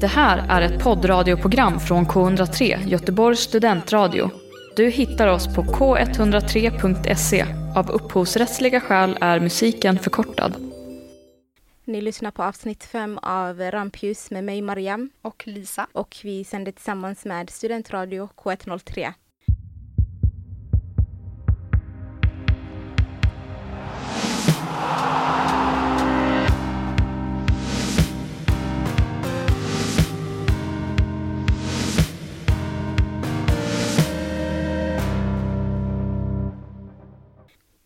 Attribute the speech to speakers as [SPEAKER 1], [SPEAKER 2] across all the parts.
[SPEAKER 1] Det här är ett poddradioprogram från K103, Göteborgs studentradio. Du hittar oss på k103.se. Av upphovsrättsliga skäl är musiken förkortad.
[SPEAKER 2] Ni lyssnar på avsnitt fem av Rampljus med mig Mariam
[SPEAKER 3] Och Lisa.
[SPEAKER 2] och vi sänder tillsammans med Studentradio K103.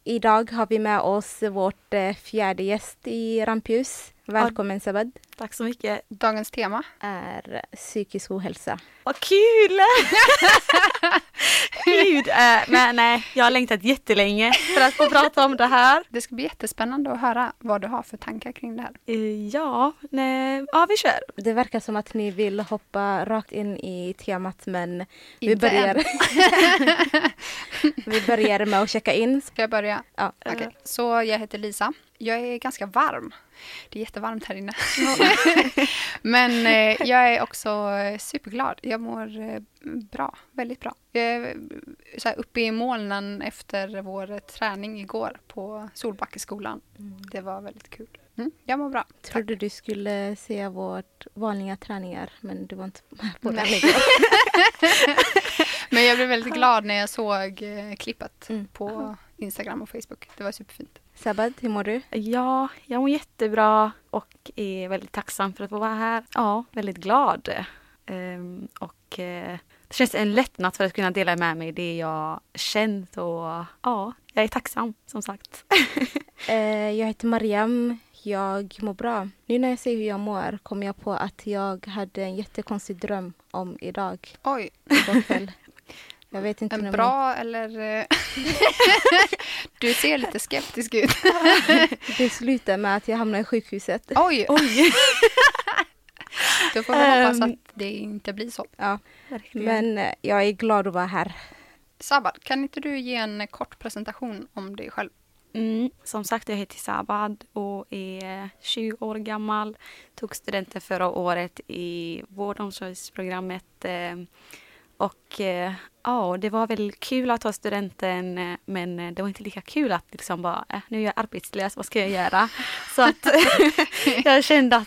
[SPEAKER 2] Idag har vi med oss vårt eh, fjärde gäst i Rampljus. Välkommen Sabad.
[SPEAKER 4] Tack så mycket.
[SPEAKER 3] Dagens tema.
[SPEAKER 2] Är psykisk ohälsa.
[SPEAKER 4] Vad kul! Gud, äh, men nej, jag har längtat jättelänge för att få prata om det här.
[SPEAKER 3] Det ska bli jättespännande att höra vad du har för tankar kring det här.
[SPEAKER 4] Eh, Ja, nej, ja vi kör.
[SPEAKER 2] Det verkar som att ni vill hoppa rakt in i temat men vi
[SPEAKER 3] Inte
[SPEAKER 2] börjar,
[SPEAKER 3] än.
[SPEAKER 2] vi börjar med att checka in.
[SPEAKER 3] Ska jag börja?
[SPEAKER 2] Ja.
[SPEAKER 3] Okej. Så jag heter Lisa. Jag är ganska varm. Det är jättevarmt här inne. Men eh, jag är också eh, superglad. Jag mår eh, bra, väldigt bra. Jag är eh, så här, uppe i molnen efter vår träning igår på Solbackeskolan. Det var väldigt kul. Mm, jag mår bra. Tack.
[SPEAKER 2] Trodde du skulle se vårt vanliga träningar men du var inte med på det.
[SPEAKER 3] Men jag blev väldigt glad när jag såg eh, klippet
[SPEAKER 2] Mm.
[SPEAKER 3] på Instagram och Facebook. Det var superfint.
[SPEAKER 2] Sabad, hur mår du?
[SPEAKER 4] Ja, jag mår jättebra och är väldigt tacksam för att få vara här. Ja, väldigt glad. Ehm, och eh, det känns en lättnad för att kunna dela med mig det jag känt och ja, jag är tacksam som sagt.
[SPEAKER 2] Eh, jag heter Mariam. Jag mår bra. Nu när jag ser hur jag mår kommer jag på att jag hade en jättekonstig dröm om idag.
[SPEAKER 3] Oj,
[SPEAKER 2] Igår kväll. Jag vet inte
[SPEAKER 3] en
[SPEAKER 2] om
[SPEAKER 3] bra eller... eh, du ser lite skeptisk ut.
[SPEAKER 2] det slutar med att jag hamnar i sjukhuset.
[SPEAKER 3] Oj,
[SPEAKER 4] Oj!
[SPEAKER 3] då får vi hoppas
[SPEAKER 4] Ehm.
[SPEAKER 3] att det inte blir så.
[SPEAKER 2] Ja,
[SPEAKER 4] Verkligen.
[SPEAKER 2] men eh, jag är glad att vara här.
[SPEAKER 3] Sabad, kan inte du ge en kort presentation om dig själv?
[SPEAKER 4] Mm, som sagt, jag heter Sabad och är 20 år gammal. Tog studenten förra året i vårdomsorgsprogrammet. Och eh, ja, det var väl kul att ta studenten eh, men eh, det var inte lika kul att liksom bara, nu är jag arbetslös, vad ska jag göra? Så att jag kände att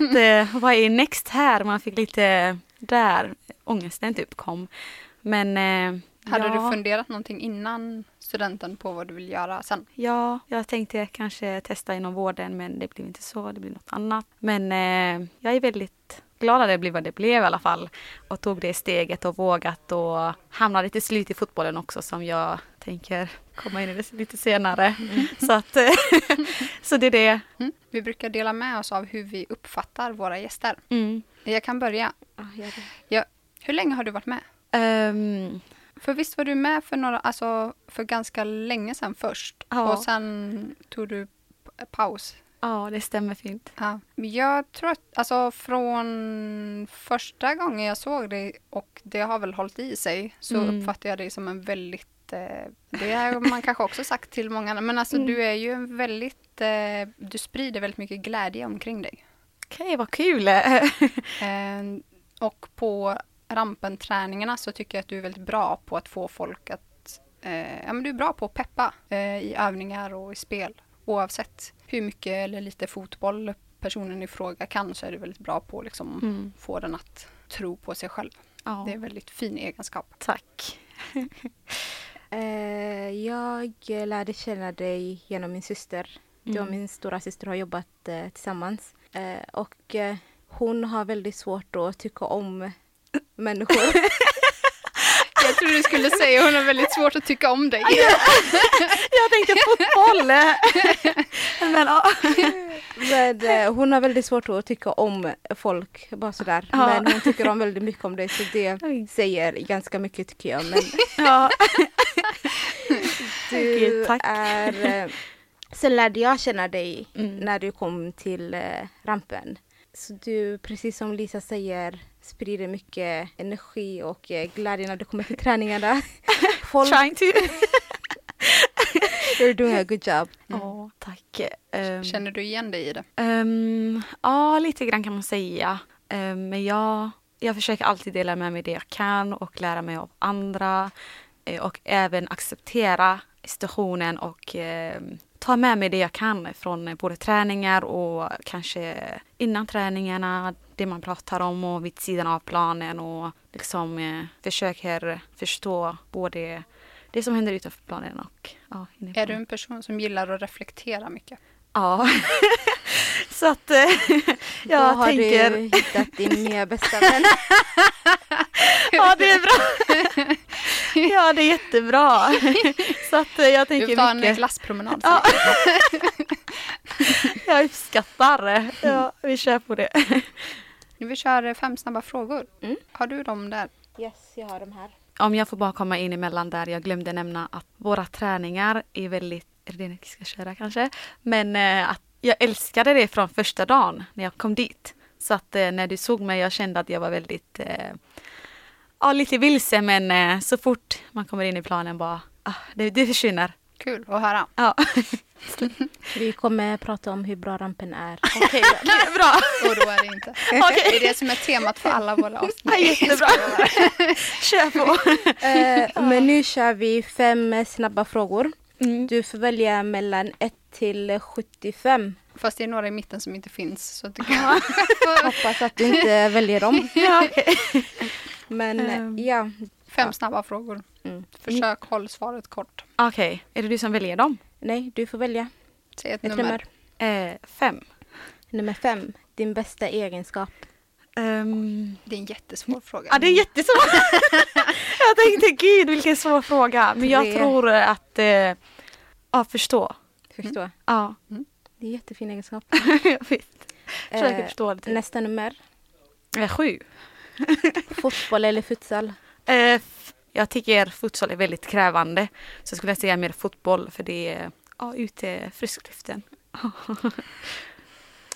[SPEAKER 4] vad är next här? Man fick lite där, ångesten typ kom. Men
[SPEAKER 3] Hade
[SPEAKER 4] ja.
[SPEAKER 3] du funderat någonting innan studenten på vad du vill göra sen?
[SPEAKER 4] Ja, jag tänkte kanske testa inom vården men det blev inte så, det blev något annat. Men eh, jag är väldigt glad att det blev vad det blev i alla fall. Och tog det steget och vågat och hamnade till slut i fotbollen också som jag tänker komma in i det lite senare. Så, att, så det är det.
[SPEAKER 3] Mm. Vi brukar dela med oss av hur vi uppfattar våra gäster.
[SPEAKER 4] Mm.
[SPEAKER 3] Jag kan börja.
[SPEAKER 2] Ja, det.
[SPEAKER 3] Hur länge har du varit med?
[SPEAKER 4] Ehm,
[SPEAKER 3] För visst var du med för, några, alltså, för ganska länge sedan först
[SPEAKER 4] Ja.
[SPEAKER 3] och sen tog du paus.
[SPEAKER 4] Ja, det stämmer fint.
[SPEAKER 3] Ja. Jag tror att alltså, från första gången jag såg dig och det har väl hållit i sig så
[SPEAKER 4] Mm.
[SPEAKER 3] uppfattar jag dig som en väldigt eh, det har man kanske också sagt till många men alltså
[SPEAKER 4] Mm.
[SPEAKER 3] du är ju en väldigt, eh, du sprider väldigt mycket glädje omkring dig.
[SPEAKER 4] Okej, vad kul!
[SPEAKER 3] Eh, och på rampenträningarna så tycker jag att du är väldigt bra på att få folk att... Eh, ja, men du är bra på att peppa eh, i övningar och i spel. Oavsett hur mycket eller lite fotboll personen i fråga kan så är du väldigt bra på att liksom
[SPEAKER 4] Mm.
[SPEAKER 3] få den att tro på sig själv.
[SPEAKER 4] Ja,
[SPEAKER 3] Det är en väldigt fin egenskap.
[SPEAKER 4] tack.
[SPEAKER 2] Eh, jag lärde känna dig genom min syster. Du och
[SPEAKER 4] Mm.
[SPEAKER 2] min stora syster har jobbat eh, tillsammans. Eh, och eh, hon har väldigt svårt att tycka om människor.
[SPEAKER 3] Jag tror du skulle säga hon har väldigt svårt att tycka om dig.
[SPEAKER 4] Jag tänkte fotboll! men, ja.
[SPEAKER 2] Men, eh, hon har väldigt svårt att tycka om folk, bara sådär.
[SPEAKER 4] Ja.
[SPEAKER 2] Men hon tycker om väldigt mycket om dig så det säger ganska mycket tycker jag. Men
[SPEAKER 4] Ja.
[SPEAKER 2] du
[SPEAKER 4] tack.
[SPEAKER 2] är... Eh, sen lärde jag känna dig
[SPEAKER 4] Mm.
[SPEAKER 2] när du kom till eh, rampen. Så du, precis som Lisa säger, sprider mycket energi och eh, glädje när du kommer till träningarna. Folk,
[SPEAKER 4] Trying to.
[SPEAKER 2] you're doing a good job.
[SPEAKER 4] Ja, tack. Ehm,
[SPEAKER 3] Känner du igen dig i det?
[SPEAKER 4] ehm, ja, lite grann kan man säga. Eh, men jag, jag försöker alltid dela med mig det jag kan och lära mig av andra. Eh, och även acceptera situationen och eh, ta med mig det jag kan från både träningar och kanske innan träningarna, det man pratar om och vid sidan av planen och liksom eh, försöker förstå både det som händer utanför planen och ja, inne i
[SPEAKER 3] Är du
[SPEAKER 4] planen.
[SPEAKER 3] en person som gillar att reflektera mycket?
[SPEAKER 4] Ja. Så att eh,
[SPEAKER 2] Då
[SPEAKER 4] jag
[SPEAKER 2] har
[SPEAKER 4] tänker...
[SPEAKER 2] du hittat din nya bästa vän.
[SPEAKER 4] Ja, det är bra. Ja, det är jättebra. Så att eh, jag
[SPEAKER 3] Du
[SPEAKER 4] tänker
[SPEAKER 3] tar en
[SPEAKER 4] mycket.
[SPEAKER 3] glasspromenad.
[SPEAKER 4] Ja. Jag uppskattar. Ja, vi kör på det.
[SPEAKER 3] Vi kör fem snabba frågor.
[SPEAKER 2] Mm.
[SPEAKER 3] Har du dem där?
[SPEAKER 2] Yes, jag har de här.
[SPEAKER 4] Om jag får bara komma in emellan där, jag glömde nämna att våra träningar är väldigt, är det det ni ska köra kanske? Men eh, att jag älskade det från första dagen när jag kom dit. Så att eh, när du såg mig, jag kände att jag var väldigt, eh, ja lite vilse men eh, så fort man kommer in i planen bara, ah, det, det försvinner.
[SPEAKER 3] Kul att höra.
[SPEAKER 4] Ja,
[SPEAKER 2] Vi kommer prata om hur bra rampen är.
[SPEAKER 4] okej, det är bra.
[SPEAKER 3] Oroa dig inte.
[SPEAKER 4] Okej.
[SPEAKER 3] Det är det som är temat för alla våra avsnitt.
[SPEAKER 4] Ja, jättebra. Kör på.
[SPEAKER 2] Eh, men nu kör vi fem snabba frågor.
[SPEAKER 4] Mm.
[SPEAKER 2] Du får välja mellan 1 till 75.
[SPEAKER 3] Fast det är några i mitten som inte finns. Så att du kan...
[SPEAKER 2] Hoppas att du inte väljer dem.
[SPEAKER 4] Ja, okej.
[SPEAKER 2] Men
[SPEAKER 4] Ehm.
[SPEAKER 2] ja.
[SPEAKER 3] Fem snabba frågor.
[SPEAKER 2] Mm.
[SPEAKER 3] Försök håll svaret kort.
[SPEAKER 4] Okej, är det du som väljer dem?
[SPEAKER 2] Nej, du får välja
[SPEAKER 3] Säg ett,
[SPEAKER 2] ett
[SPEAKER 3] nummer.
[SPEAKER 2] nummer.
[SPEAKER 4] Eh, fem.
[SPEAKER 2] Nummer fem. Din bästa egenskap.
[SPEAKER 4] Ehm,
[SPEAKER 3] Det är en jättesvår fråga.
[SPEAKER 4] Ja, det är jättesvårt. jag tänkte gud vilken svår fråga. Men jag tror att, eh, ja förstå.
[SPEAKER 2] Förstå.
[SPEAKER 4] Ja,
[SPEAKER 2] Det är jättefin egenskap.
[SPEAKER 4] jag vet. Försöker
[SPEAKER 2] Eh,
[SPEAKER 4] förstå. Typ.
[SPEAKER 2] nästa nummer.
[SPEAKER 4] Eh, sju.
[SPEAKER 2] Fotboll eller futsal?
[SPEAKER 4] Eh, f- jag tycker futsal är väldigt krävande. Så jag skulle säga mer fotboll för det är ja, ute friskluften.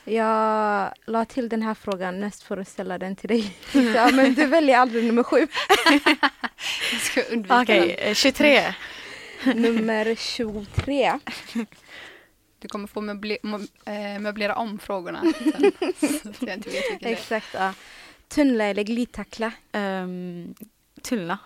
[SPEAKER 2] Jag la till den här frågan mest för att ställa den till dig. Ja, men du väljer aldrig nummer sju.
[SPEAKER 3] Jag ska undvika
[SPEAKER 4] Okej, eh, 23.
[SPEAKER 2] Nummer 23.
[SPEAKER 3] Du kommer få möble eh, möblera om frågorna sen. Så att jag inte vet.
[SPEAKER 2] Exakt. Ja. Tunnla eller glidtackla?
[SPEAKER 4] Um, Tullna.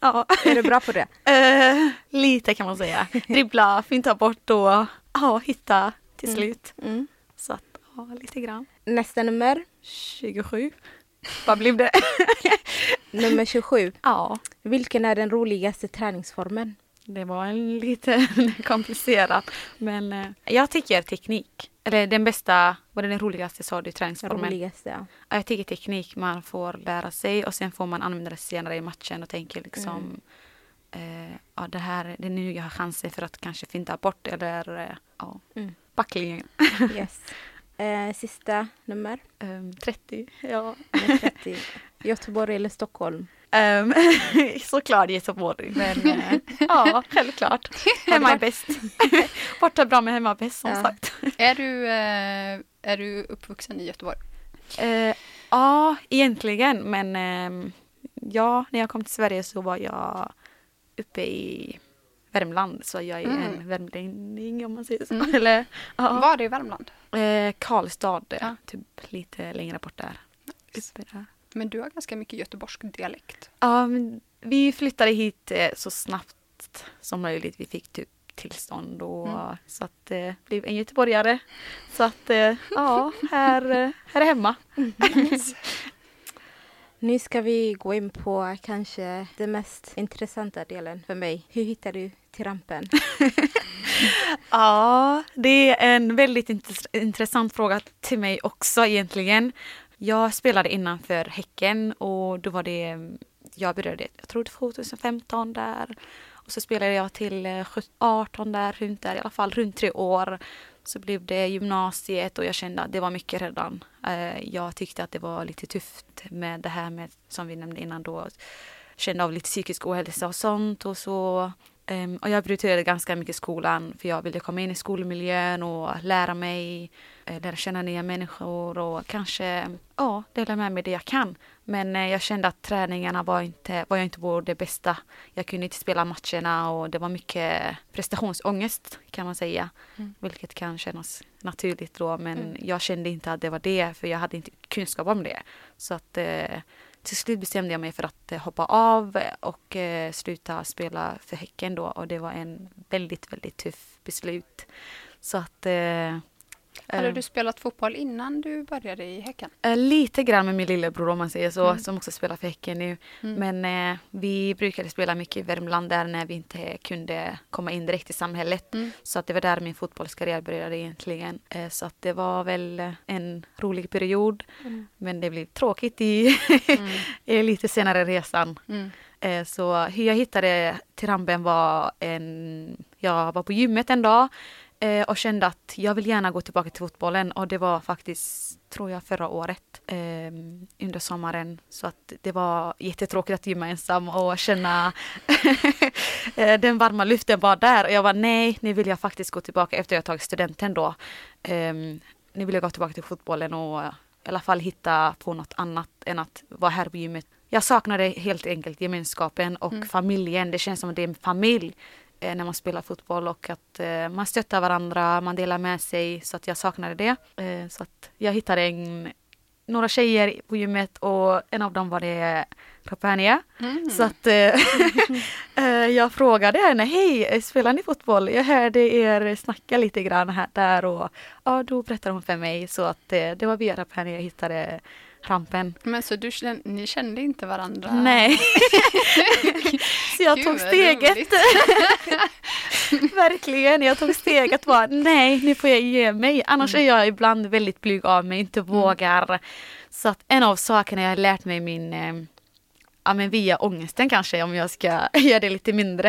[SPEAKER 4] Ja,
[SPEAKER 2] Är du bra på det?
[SPEAKER 4] eh, lite kan man säga. Dribbla, finta bort och ja, hitta till
[SPEAKER 2] Mm.
[SPEAKER 4] slut.
[SPEAKER 2] Mm.
[SPEAKER 4] Så att, ja, lite grann.
[SPEAKER 2] Nästa nummer.
[SPEAKER 4] 27. Vad blev det?
[SPEAKER 2] Nummer 27.
[SPEAKER 4] ja,
[SPEAKER 2] Vilken är den roligaste träningsformen?
[SPEAKER 4] Det var en lite komplicerat. Men eh, jag tycker teknik. Eller den bästa, vad är den roligaste sa du, träningsformen?
[SPEAKER 2] roligaste, ja.
[SPEAKER 4] Ja, jag tycker teknik man får lära sig och sen får man använda det senare i matchen och tänker liksom eh, ja det här, det är nu jag har chansen för att kanske finta bort eller eh, ja,
[SPEAKER 2] Mm.
[SPEAKER 4] backlinjen.
[SPEAKER 2] Yes. Eh, sista nummer.
[SPEAKER 4] Ehm, 30, ja.
[SPEAKER 2] Nummer 30. Göteborg eller Stockholm?
[SPEAKER 4] Um, såklart Göteborg, men eh, ja, självklart. Hemma är bäst. Borta bra med hemma bäst som
[SPEAKER 2] Ja.
[SPEAKER 4] sagt.
[SPEAKER 3] Är du, eh, är du uppvuxen i Göteborg?
[SPEAKER 4] Eh, ja, egentligen, men ehm, ja, när jag kom till Sverige så var jag uppe i Värmland, så jag är
[SPEAKER 3] Mm.
[SPEAKER 4] en värmlänning om man säger så.
[SPEAKER 3] Mm.
[SPEAKER 4] Eller, ja.
[SPEAKER 3] Var det i Värmland?
[SPEAKER 4] Eh, Karlstad,
[SPEAKER 3] Ja.
[SPEAKER 4] typ lite längre bort där. Uppe där.
[SPEAKER 3] Men du har ganska mycket göteborgsk dialekt.
[SPEAKER 4] Ja, men vi flyttade hit eh, så snabbt som möjligt. Vi fick typ tillstånd och
[SPEAKER 3] Mm.
[SPEAKER 4] så att det eh, blev en göteborgare. Så att eh, ja, här, eh, här är hemma.
[SPEAKER 2] Nu ska vi gå in på kanske den mest intressanta delen för mig. Hur hittar du till rampen?
[SPEAKER 4] Ja, det är en väldigt intress- intressant fråga till mig också egentligen. Jag spelade innanför Häcken och då var det, jag började, jag tror det var 2015 där. Och så spelade jag till eh, 18 där, runt där i alla fall, runt tre år. Så blev det gymnasiet och jag kände att det var mycket redan. Eh, jag tyckte att det var lite tufft med det här med, som vi nämnde innan då, kände av lite psykisk ohälsa och sånt och så ehm, och jag prioriterade ganska mycket skolan för jag ville komma in i skolmiljön och lära mig, lära känna nya människor och kanske ja, dela med mig det jag kan. Men eh, jag kände att träningarna var inte, var jag inte på det bästa. Jag kunde inte spela matcherna och det var mycket prestationsångest kan man säga.
[SPEAKER 3] Mm.
[SPEAKER 4] Vilket kan kännas naturligt då men
[SPEAKER 2] Mm.
[SPEAKER 4] jag kände inte att det var det för jag hade inte kunskap om det. Så att eh, till slut bestämde jag mig för att eh, hoppa av och eh, sluta spela för Häcken då och det var en väldigt, väldigt tuff beslut. Så att eh,
[SPEAKER 3] Hade
[SPEAKER 4] eh,
[SPEAKER 3] du spelat fotboll innan du började i Häcken?
[SPEAKER 4] eh, lite grann med min lillebror om man säger så,
[SPEAKER 3] Mm.
[SPEAKER 4] som också spelar för Häcken nu.
[SPEAKER 3] Mm.
[SPEAKER 4] Men eh, vi brukade spela mycket i Värmland där när vi inte kunde komma in direkt i samhället.
[SPEAKER 3] Mm.
[SPEAKER 4] Så att det var där min fotbollskarriär började egentligen. Eh, så att det var väl en rolig period.
[SPEAKER 2] Mm.
[SPEAKER 4] Men det blev tråkigt i,
[SPEAKER 3] Mm.
[SPEAKER 4] lite senare resan.
[SPEAKER 3] Mm.
[SPEAKER 4] Eh, Så hur jag hittade till rampen var en... Jag var på gymmet en dag eh, och kände att jag vill gärna gå tillbaka till fotbollen och det var faktiskt, tror jag, förra året eh, under sommaren. Så att det var jättetråkigt att gymma ensam och känna eh, den varma luften bara där och jag var nej, nu vill jag faktiskt gå tillbaka efter jag tagit studenten då. Eh, nu vill jag gå tillbaka till fotbollen och i alla fall hitta på något annat än att vara här på gymmet. Jag saknade helt enkelt gemenskapen och
[SPEAKER 3] Mm.
[SPEAKER 4] familjen. Det känns som att det är en familj när man spelar fotboll och att eh, man stöttar varandra, man delar med sig. Så att jag saknade det. Eh, så att jag hittade en, några tjejer på gymmet och en av dem var det Rapania.
[SPEAKER 3] Mm.
[SPEAKER 4] Så att eh, eh, jag frågade henne, hej, eh, spelar ni fotboll? Jag hörde er snacka lite grann här där och ja, då berättade hon för mig så att eh, det var via Rapania jag hittade rampen.
[SPEAKER 3] Men så du, ni kände inte varandra?
[SPEAKER 4] Nej. så jag
[SPEAKER 3] Gud,
[SPEAKER 4] tog steget. Verkligen, jag tog steget bara nej, nu får jag ge mig. Annars
[SPEAKER 3] Mm.
[SPEAKER 4] är jag ibland väldigt blyg av mig, inte vågar. Så att en av sakerna jag har lärt mig min, eh, ja men via ångesten kanske om jag ska göra det lite mindre.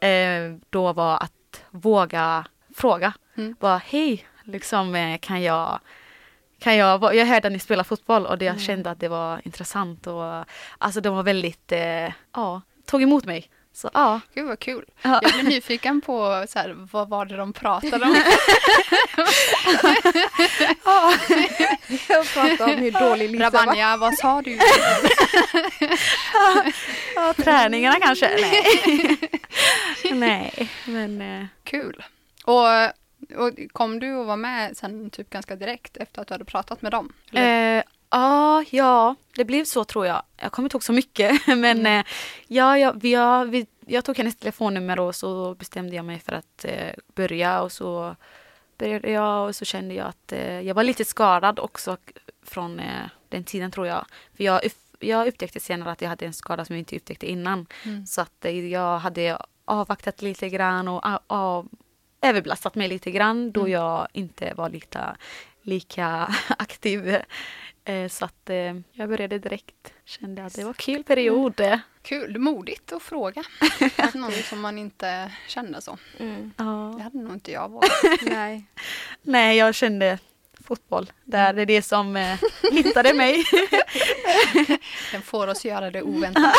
[SPEAKER 4] Eh, då var att våga fråga.
[SPEAKER 3] Mm.
[SPEAKER 4] Bara hej, liksom eh, kan jag kan jag, jag hörde att ni spelar fotboll och det, jag kände att det var intressant och alltså de var väldigt, eh, ja, tog emot mig. Så ja.
[SPEAKER 3] Gud vad kul.
[SPEAKER 4] Ja.
[SPEAKER 3] Jag blev nyfiken på så här, vad var det de pratade om?
[SPEAKER 2] Jag pratar om hur dålig Lisa var.
[SPEAKER 3] Rabanja, vad sa du?
[SPEAKER 4] Ja, träningarna kanske? Nej. Nej, men eh,
[SPEAKER 3] Kul. Och, och kom du och var med sen typ ganska direkt efter att du hade pratat med dem? Eller?
[SPEAKER 4] eh, ja, ja, det blev så tror jag. Jag kommer inte ihåg så mycket, men eh, ja, ja, vi, ja vi, jag tog hennes telefonnummer och så bestämde jag mig för att eh, börja och så började jag och så kände jag att eh, jag var lite skadad också från eh, den tiden tror jag. För jag, jag upptäckte senare att jag hade en skada som jag inte upptäckte innan.
[SPEAKER 3] Mm.
[SPEAKER 4] Så att eh, jag hade avvaktat lite grann och a- av, överbelastat mig lite grann då
[SPEAKER 3] Mm.
[SPEAKER 4] jag inte var lika, lika aktiv. Eh, Så att eh, jag började direkt. Kände att det var kul period.
[SPEAKER 3] Kul, modigt att fråga. Någon som man inte känner så.
[SPEAKER 2] Mm.
[SPEAKER 3] Det
[SPEAKER 4] Ja.
[SPEAKER 3] hade nog inte jag vågat.
[SPEAKER 2] Nej.
[SPEAKER 4] Nej, jag kände fotboll. Där är det som eh, hittade mig.
[SPEAKER 3] Den får oss göra det oväntat.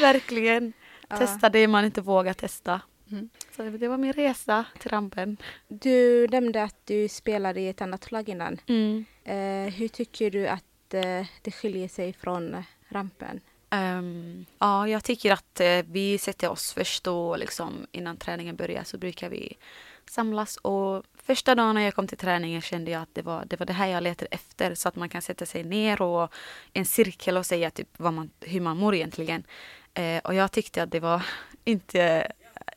[SPEAKER 4] Verkligen.
[SPEAKER 2] Ja.
[SPEAKER 4] Testa det man inte vågar testa.
[SPEAKER 3] Mm.
[SPEAKER 4] Så det var min resa till rampen.
[SPEAKER 2] Du nämnde att du spelade i ett annat lag innan.
[SPEAKER 4] Mm.
[SPEAKER 2] Eh, hur tycker du att eh, det skiljer sig från rampen?
[SPEAKER 4] Ehm, ja, jag tycker att eh, vi sätter oss först och liksom innan träningen börjar så brukar vi samlas och första dagen när jag kom till träningen kände jag att det var det, var det här jag letade efter så att man kan sätta sig ner och en cirkel och säga typ vad man, hur man mår egentligen. Eh, och jag tyckte att det var inte,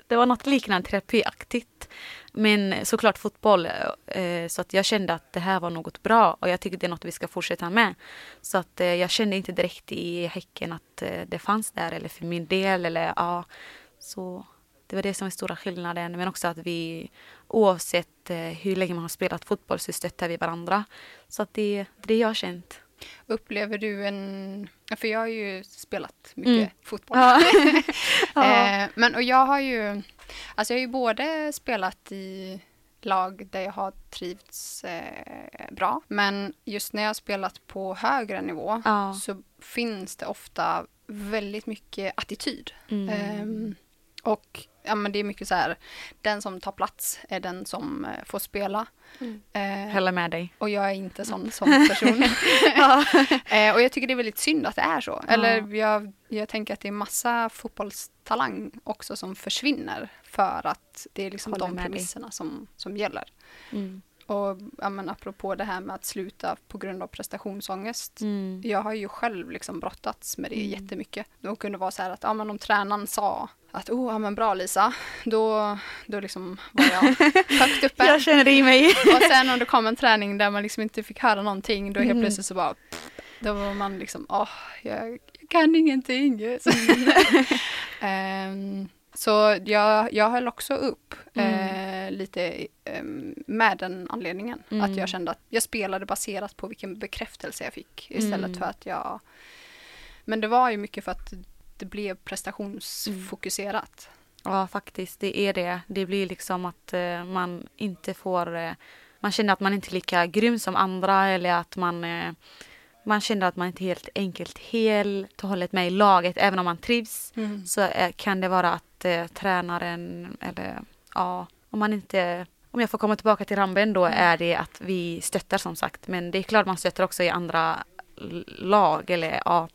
[SPEAKER 4] det var något liknande terapiaktigt. Men såklart fotboll, eh, så att jag kände att det här var något bra och jag tycker det är något vi ska fortsätta med. Så att eh, jag kände inte direkt i Häcken att eh, det fanns där eller för min del eller ja. Så det var det som är stora skillnaden. Men också att vi oavsett eh, hur länge man har spelat fotboll så stöttar vi varandra. Så att det, det är det jag har känt.
[SPEAKER 3] Upplever du en ja, För jag har ju spelat mycket
[SPEAKER 4] Mm.
[SPEAKER 3] fotboll.
[SPEAKER 4] Ja. ja.
[SPEAKER 3] Eh, men och jag har ju... Alltså jag har ju både spelat i lag där jag har trivts eh, bra. Men just när jag har spelat på högre nivå
[SPEAKER 4] Ja.
[SPEAKER 3] så finns det ofta väldigt mycket attityd.
[SPEAKER 4] Mm.
[SPEAKER 3] Ehm, Och ja, men det är mycket så här, den som tar plats är den som eh, får spela.
[SPEAKER 2] Mm.
[SPEAKER 3] Eh,
[SPEAKER 4] Håller med dig.
[SPEAKER 3] och jag är inte sån som person. eh, och jag tycker det är väldigt synd att det är så. Eller jag, jag tänker att det är massa fotbollstalang också som försvinner för att det är liksom
[SPEAKER 4] Håller
[SPEAKER 3] de
[SPEAKER 4] dig.
[SPEAKER 3] premisserna som, som gäller.
[SPEAKER 4] Mm.
[SPEAKER 3] Och ja, men apropå det här med att sluta på grund av prestationsångest.
[SPEAKER 4] Mm.
[SPEAKER 3] Jag har ju själv liksom brottats med det
[SPEAKER 4] Mm.
[SPEAKER 3] jättemycket. Det kunde vara så här att ja, men om tränaren sa att oh, ja, men bra Lisa, då, då liksom var jag högt uppe.
[SPEAKER 4] Jag känner det i mig.
[SPEAKER 3] Och sen om det kom en träning där man liksom inte fick höra någonting, då helt
[SPEAKER 4] Mm.
[SPEAKER 3] plötsligt så bara då var man liksom, åh, jag, jag kan ingenting. Ehm, så jag, jag höll också upp eh, lite ehm, med den anledningen.
[SPEAKER 4] Mm.
[SPEAKER 3] Att jag kände att jag spelade baserat på vilken bekräftelse jag fick istället
[SPEAKER 4] Mm.
[SPEAKER 3] för att jag... Men det var ju mycket för att det blev prestationsfokuserat.
[SPEAKER 4] Ja, faktiskt. Det är det. Det blir liksom att eh, man inte får... Eh, man känner att man inte är lika grym som andra eller att man... Eh, man känner att man inte helt enkelt helt och hållet med i laget. Även om man trivs så eh, kan det vara att eh, tränaren eller ja, om man inte... Om jag får komma tillbaka till Ramben då är det att vi stöttar som sagt. Men det är klart man stöttar också i andra lag eller ja.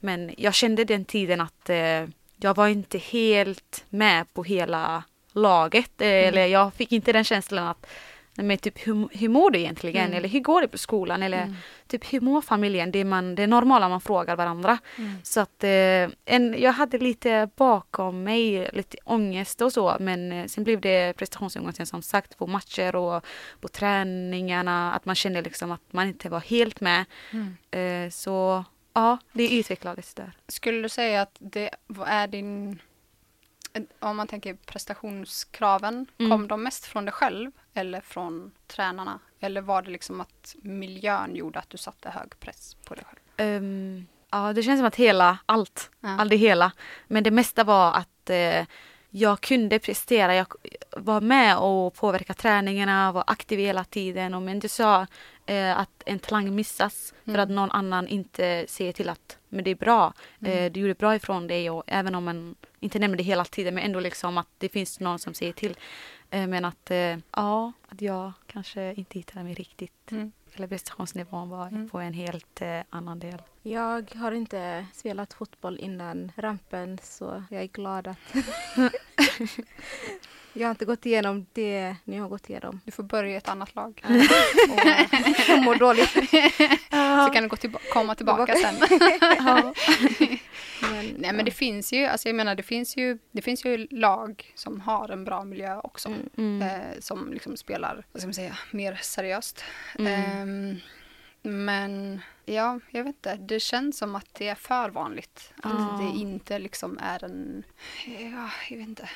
[SPEAKER 4] Men jag kände den tiden att eh, jag var inte helt med på hela laget. Eh, Eller jag fick inte den känslan att men typ hur, hur mår du egentligen?
[SPEAKER 3] Mm.
[SPEAKER 4] Eller hur går det på skolan? Eller typ hur mår familjen? Det är, man, det är normala man frågar varandra. Så att eh, en, jag hade lite bakom mig, lite ångest och så. Men eh, sen blev det prestationsångesten som sagt på matcher och på träningarna. Att man kände liksom att man inte var helt med.
[SPEAKER 3] Mm.
[SPEAKER 4] Eh, så ja, det utvecklades där.
[SPEAKER 3] Skulle du säga att det är din... Om man tänker prestationskraven,
[SPEAKER 4] Mm.
[SPEAKER 3] kom de mest från dig själv eller från tränarna? Eller var det liksom att miljön gjorde att du satte hög press på dig själv?
[SPEAKER 4] Ehm, ja, det känns som att hela, allt,
[SPEAKER 3] Ja.
[SPEAKER 4] all det hela. Men det mesta var att eh, jag kunde prestera. Jag var med och påverka träningarna, var aktiv hela tiden. Om du sa eh, att en talang missas för
[SPEAKER 3] Mm.
[SPEAKER 4] att någon annan inte ser till att men det är bra. Eh, du gjorde bra ifrån dig och även om man inte nämner det hela tiden men ändå liksom att det finns någon som säger till. Eh, men att eh, ja, att jag kanske inte hittade mig riktigt.
[SPEAKER 3] Mm.
[SPEAKER 4] Eller prestationsnivån var
[SPEAKER 3] Mm.
[SPEAKER 4] på en helt eh, annan del.
[SPEAKER 2] Jag har inte spelat fotboll innan rampen så jag är glad att jag har inte gått igenom det ni har gått igenom.
[SPEAKER 3] Du får börja i ett annat lag.
[SPEAKER 2] Och jag mår dåligt.
[SPEAKER 3] Så kan du gå tillba- komma tillbaka sen.
[SPEAKER 2] Men,
[SPEAKER 3] Nej men det finns ju, alltså jag menar det finns ju, det finns ju lag som har en bra miljö också.
[SPEAKER 2] Mm.
[SPEAKER 4] Mm.
[SPEAKER 3] Eh, som liksom spelar, vad ska man säga, mer seriöst.
[SPEAKER 4] Mm.
[SPEAKER 3] Ehm, men ja, jag vet inte. Det känns som att det är för vanligt. Att
[SPEAKER 4] Ja.
[SPEAKER 3] det inte liksom är en... Ja, jag vet inte.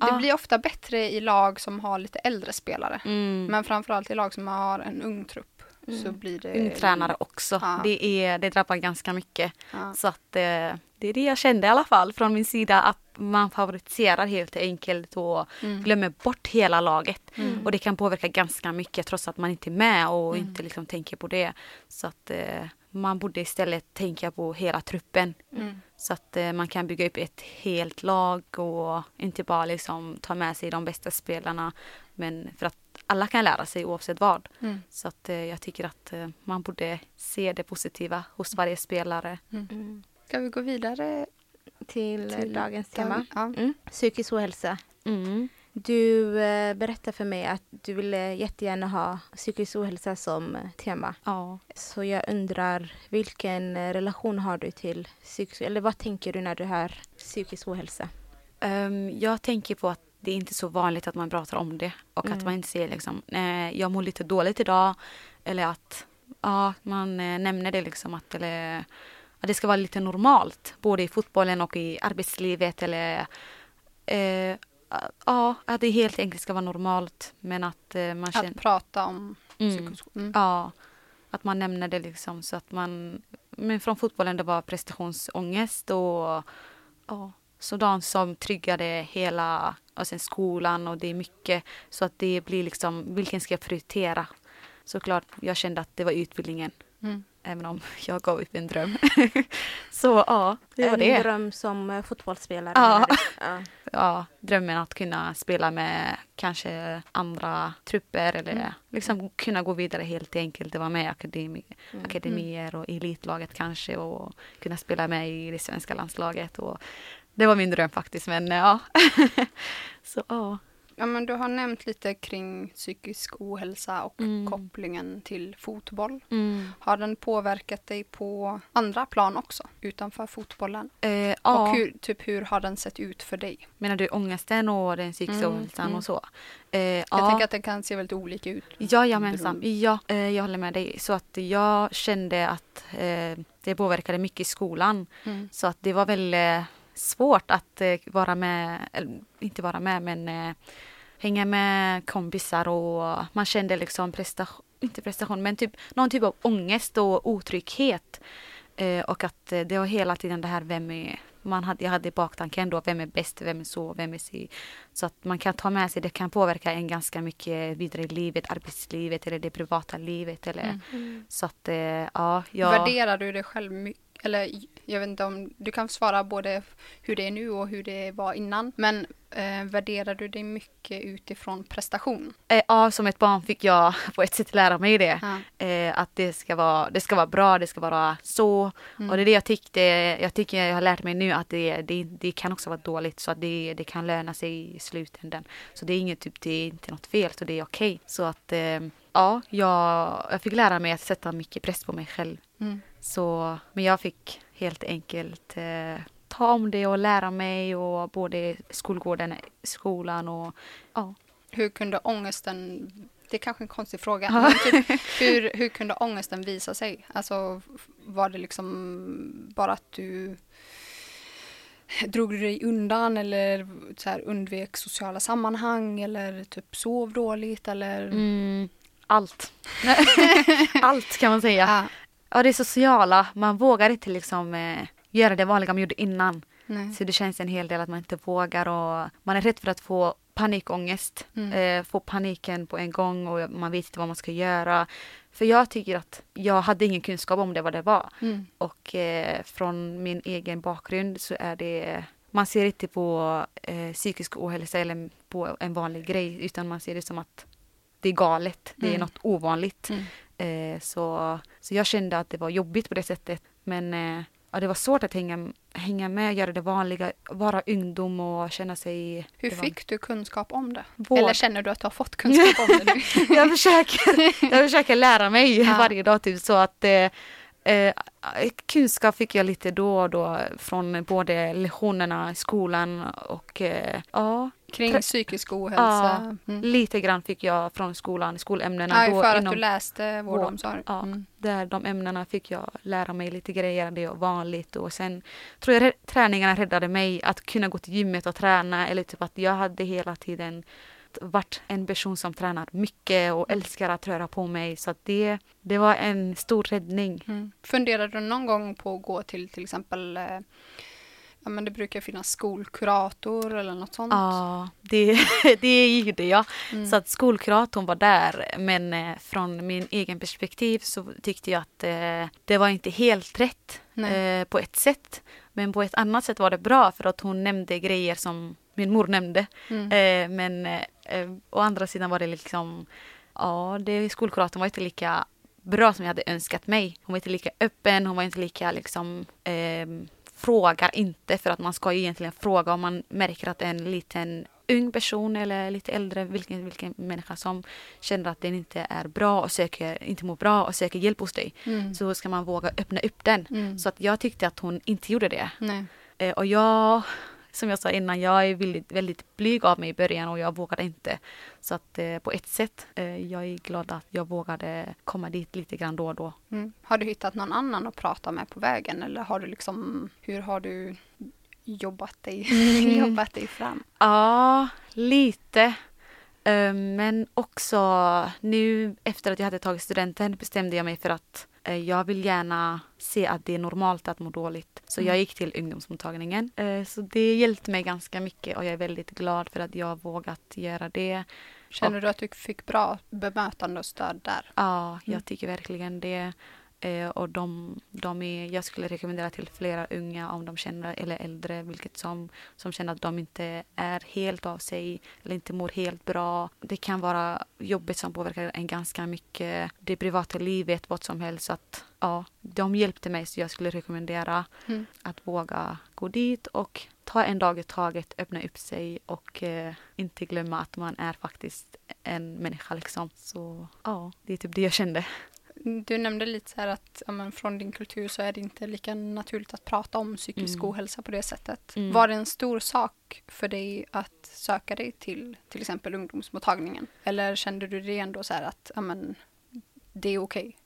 [SPEAKER 3] Det blir ofta bättre i lag som har lite äldre spelare.
[SPEAKER 4] Mm.
[SPEAKER 3] Men framförallt i lag som har en ung trupp. Så blir det...
[SPEAKER 4] Ung tränare också.
[SPEAKER 3] Ja.
[SPEAKER 4] Det, är, det drabbar ganska mycket.
[SPEAKER 3] Ja.
[SPEAKER 4] Så att eh, det är det jag kände i alla fall från min sida. Att man favoriserar helt enkelt och
[SPEAKER 3] Mm.
[SPEAKER 4] glömmer bort hela laget.
[SPEAKER 2] Mm.
[SPEAKER 4] Och det kan påverka ganska mycket trots att man inte är med och
[SPEAKER 3] Mm.
[SPEAKER 4] inte liksom tänker på det. Så att eh, man borde istället tänka på hela truppen.
[SPEAKER 3] Mm.
[SPEAKER 4] Så att eh, man kan bygga upp ett helt lag och inte bara liksom ta med sig de bästa spelarna. Men för att alla kan lära sig oavsett vad.
[SPEAKER 3] Mm.
[SPEAKER 4] Så att eh, jag tycker att eh, man borde se det positiva hos varje spelare.
[SPEAKER 2] Mm.
[SPEAKER 3] Ska vi gå vidare
[SPEAKER 2] Till,
[SPEAKER 3] till
[SPEAKER 2] dagens tema.
[SPEAKER 3] Ja.
[SPEAKER 2] Mm. Psykisk ohälsa. Du eh, berättade för mig att du ville jättegärna ha psykisk ohälsa som eh, tema.
[SPEAKER 4] Ja.
[SPEAKER 2] Så jag undrar vilken eh, relation har du till psykisk eller vad tänker du när du hör psykisk ohälsa?
[SPEAKER 4] Ehm, jag tänker på att det är inte så vanligt att man pratar om det och
[SPEAKER 2] Mm.
[SPEAKER 4] att man inte säger liksom, nej, jag mår lite dåligt idag. Eller att ja, man eh, nämner det liksom att eller, att det ska vara lite normalt. Både i fotbollen och i arbetslivet. Eller, eh, ja, att det helt enkelt ska vara normalt. Men att eh, man känner...
[SPEAKER 3] Att prata om
[SPEAKER 4] Mm.
[SPEAKER 3] Mm.
[SPEAKER 4] Ja, att man nämner det liksom så att man... Men från fotbollen det var prestationsångest och ja, sådan som tryggade hela och sen skolan och det är mycket så att det blir liksom vilken ska jag prioritera? Såklart, jag kände att det var utbildningen.
[SPEAKER 3] Mm.
[SPEAKER 4] Även om jag gav upp en dröm. så ja, det var
[SPEAKER 2] en
[SPEAKER 4] det.
[SPEAKER 2] dröm som eh, fotbollsspelare.
[SPEAKER 4] Ja.
[SPEAKER 2] ja.
[SPEAKER 4] Ja, drömmen att kunna spela med kanske andra trupper eller
[SPEAKER 2] Mm.
[SPEAKER 4] liksom kunna gå vidare helt enkelt. Det var med i akademi,
[SPEAKER 2] Mm.
[SPEAKER 4] akademier och elitlaget kanske och kunna spela med i det svenska landslaget. Och det var min dröm faktiskt, men ja. så ja.
[SPEAKER 3] Ja, men du har nämnt lite kring psykisk ohälsa och
[SPEAKER 4] Mm.
[SPEAKER 3] kopplingen till fotboll.
[SPEAKER 4] Mm.
[SPEAKER 3] Har den påverkat dig på andra plan också, utanför fotbollen?
[SPEAKER 4] Eh, ja.
[SPEAKER 3] Och hur, typ, hur har den sett ut för dig?
[SPEAKER 4] Menar du ångesten och den psykiska
[SPEAKER 3] Mm,
[SPEAKER 4] ohälsan
[SPEAKER 3] mm.
[SPEAKER 4] och så? Eh,
[SPEAKER 3] Jag
[SPEAKER 4] ja.
[SPEAKER 3] tänker att den kan se väldigt olika ut.
[SPEAKER 4] Jajamensan,
[SPEAKER 3] Beroende-
[SPEAKER 4] ja, eh, jag håller med dig. Så att jag kände att eh, det påverkade mycket i skolan.
[SPEAKER 3] Mm.
[SPEAKER 4] Så att det var väl eh, svårt att eh, vara med, eller inte vara med men eh, hänga med kompisar och man kände liksom prestation, inte prestation men typ någon typ av ångest och otrygghet. Eh, och att det var hela tiden det här vem är, man hade, jag hade baktanken då, vem är bäst, vem är så, vem är si. Så att man kan ta med sig, det kan påverka en ganska mycket vidare i livet, arbetslivet eller det privata livet eller
[SPEAKER 3] Mm.
[SPEAKER 4] Så att ja, jag...
[SPEAKER 3] Värderar du dig själv mycket? Eller jag vet inte om du kan svara både hur det är nu och hur det var innan. Men eh, värderar du dig mycket utifrån prestation?
[SPEAKER 4] Eh, ja, som ett barn fick jag på ett sätt lära mig det.
[SPEAKER 3] Ja.
[SPEAKER 4] Eh, att det ska, vara, det ska vara bra, det ska vara så.
[SPEAKER 3] Mm.
[SPEAKER 4] Och det är det jag tyckte, jag tycker jag har lärt mig nu att det, det, det kan också vara dåligt så att det, det kan löna sig i slutändan. Så det är inget typ, det är inte något fel så det är okej. Så att eh, ja, jag, jag fick lära mig att sätta mycket press på mig själv.
[SPEAKER 3] Mm.
[SPEAKER 4] Så, men jag fick helt enkelt eh, ta om det och lära mig och både skolgården, skolan och ja.
[SPEAKER 3] Hur kunde ångesten, det är kanske en konstig fråga, men typ, hur, hur kunde ångesten visa sig? Alltså var det liksom bara att du drog du dig undan eller så här, undvek sociala sammanhang eller typ sov dåligt eller?
[SPEAKER 4] Mm, allt. allt kan man säga.
[SPEAKER 3] Ja,
[SPEAKER 4] Ja, det sociala. Man vågar inte liksom eh, göra det vanliga man gjorde innan.
[SPEAKER 3] nej.
[SPEAKER 4] Så det känns en hel del att man inte vågar och man är rädd för att få panikångest.
[SPEAKER 3] Mm.
[SPEAKER 4] Eh, få paniken på en gång och man vet inte vad man ska göra. För jag tycker att jag hade ingen kunskap om det, vad det var.
[SPEAKER 3] Mm.
[SPEAKER 4] Och eh, från min egen bakgrund så är det man ser inte på eh, psykisk ohälsa eller på en vanlig grej utan man ser det som att det är galet, det är
[SPEAKER 3] Mm.
[SPEAKER 4] något ovanligt.
[SPEAKER 3] Mm.
[SPEAKER 4] Eh, så, så jag kände att det var jobbigt på det sättet. Men eh, ja, det var svårt att hänga, hänga med, göra det vanliga, vara ungdom och känna sig...
[SPEAKER 3] Hur
[SPEAKER 4] var-
[SPEAKER 3] fick du kunskap om det?
[SPEAKER 4] Vård.
[SPEAKER 3] Eller känner du att du har fått kunskap om det nu?
[SPEAKER 4] jag, försöker, jag försöker lära mig
[SPEAKER 3] Ja.
[SPEAKER 4] varje dag typ så att eh, eh, kunskap fick jag lite då och då från både lektionerna i skolan och eh, ja,
[SPEAKER 3] Kring psykisk ohälsa? Mm.
[SPEAKER 4] lite grann fick jag från skolan, skolämnena.
[SPEAKER 3] Ja,
[SPEAKER 4] då
[SPEAKER 3] för att
[SPEAKER 4] inom-
[SPEAKER 3] du läste vård och omsorg?
[SPEAKER 4] Ja,
[SPEAKER 3] Mm.
[SPEAKER 4] där de ämnena fick jag lära mig lite grejer, det är vanligt och sen tror jag träningarna räddade mig att kunna gå till gymmet och träna eller typ att jag hade hela tiden varit en person som tränar mycket och älskar att röra på mig så det, det var en stor räddning.
[SPEAKER 3] Mm. Funderade du någon gång på att gå till till exempel eh, Ja men det brukar finnas skolkurator eller något sånt.
[SPEAKER 4] Ja, det, det gjorde jag.
[SPEAKER 3] Mm.
[SPEAKER 4] Så att skolkuratorn var där men eh, från min egen perspektiv så tyckte jag att eh, det var inte helt rätt
[SPEAKER 3] Nej.
[SPEAKER 4] eh, på ett sätt. Men på ett annat sätt var det bra för att hon nämnde grejer som min mor nämnde.
[SPEAKER 3] Mm.
[SPEAKER 4] Men å andra sidan var det liksom, ja, det, skolkuratorn var inte lika bra som jag hade önskat mig. Hon var inte lika öppen, hon var inte lika liksom eh, frågar inte för att man ska ju egentligen fråga om man märker att en liten ung person eller lite äldre, vilken, vilken människa som känner att den inte är bra och söker, inte mår bra och söker hjälp hos dig.
[SPEAKER 3] Mm.
[SPEAKER 4] Så ska man våga öppna upp den.
[SPEAKER 3] Mm.
[SPEAKER 4] Så att jag tyckte att hon inte gjorde det.
[SPEAKER 3] Nej.
[SPEAKER 4] Eh, och jag, som jag sa innan, jag är väldigt, väldigt blyg av mig i början och jag vågade inte. Så att eh, på ett sätt, eh, jag är glad att jag vågade komma dit lite grann då och då.
[SPEAKER 3] Mm. Har du hittat någon annan att prata med på vägen eller har du liksom, hur har du jobbat dig,
[SPEAKER 4] Mm.
[SPEAKER 3] jobbat dig fram?
[SPEAKER 4] Ja, lite. Eh, Men också nu efter att jag hade tagit studenten bestämde jag mig för att jag vill gärna se att det är normalt att må dåligt. Så
[SPEAKER 3] Mm.
[SPEAKER 4] jag gick till ungdomsmottagningen. Eh, Så det hjälpte mig ganska mycket och jag är väldigt glad för att jag har vågat göra det.
[SPEAKER 3] Känner du att du fick bra bemötande och stöd där?
[SPEAKER 4] Ja, jag
[SPEAKER 3] Mm.
[SPEAKER 4] tycker verkligen det. Eh, och de, de är, jag skulle rekommendera till flera unga om de känner, eller äldre, vilket som, som känner att de inte är helt av sig eller inte mår helt bra. Det kan vara jobbigt som påverkar en ganska mycket, det privata livet, vad som helst. Att, ja, de hjälpte mig så jag skulle rekommendera
[SPEAKER 3] Mm.
[SPEAKER 4] att våga gå dit och ta en dag i taget, öppna upp sig och eh, inte glömma att man är faktiskt en människa liksom. Så ja, det är typ det jag kände.
[SPEAKER 3] Du nämnde lite så här att ja, men från din kultur så är det inte lika naturligt att prata om psykisk
[SPEAKER 4] Mm.
[SPEAKER 3] ohälsa på det sättet.
[SPEAKER 4] Mm.
[SPEAKER 3] Var det en stor sak för dig att söka dig till till exempel ungdomsmottagningen? Eller kände du det ändå så här att ja, men, det är okej?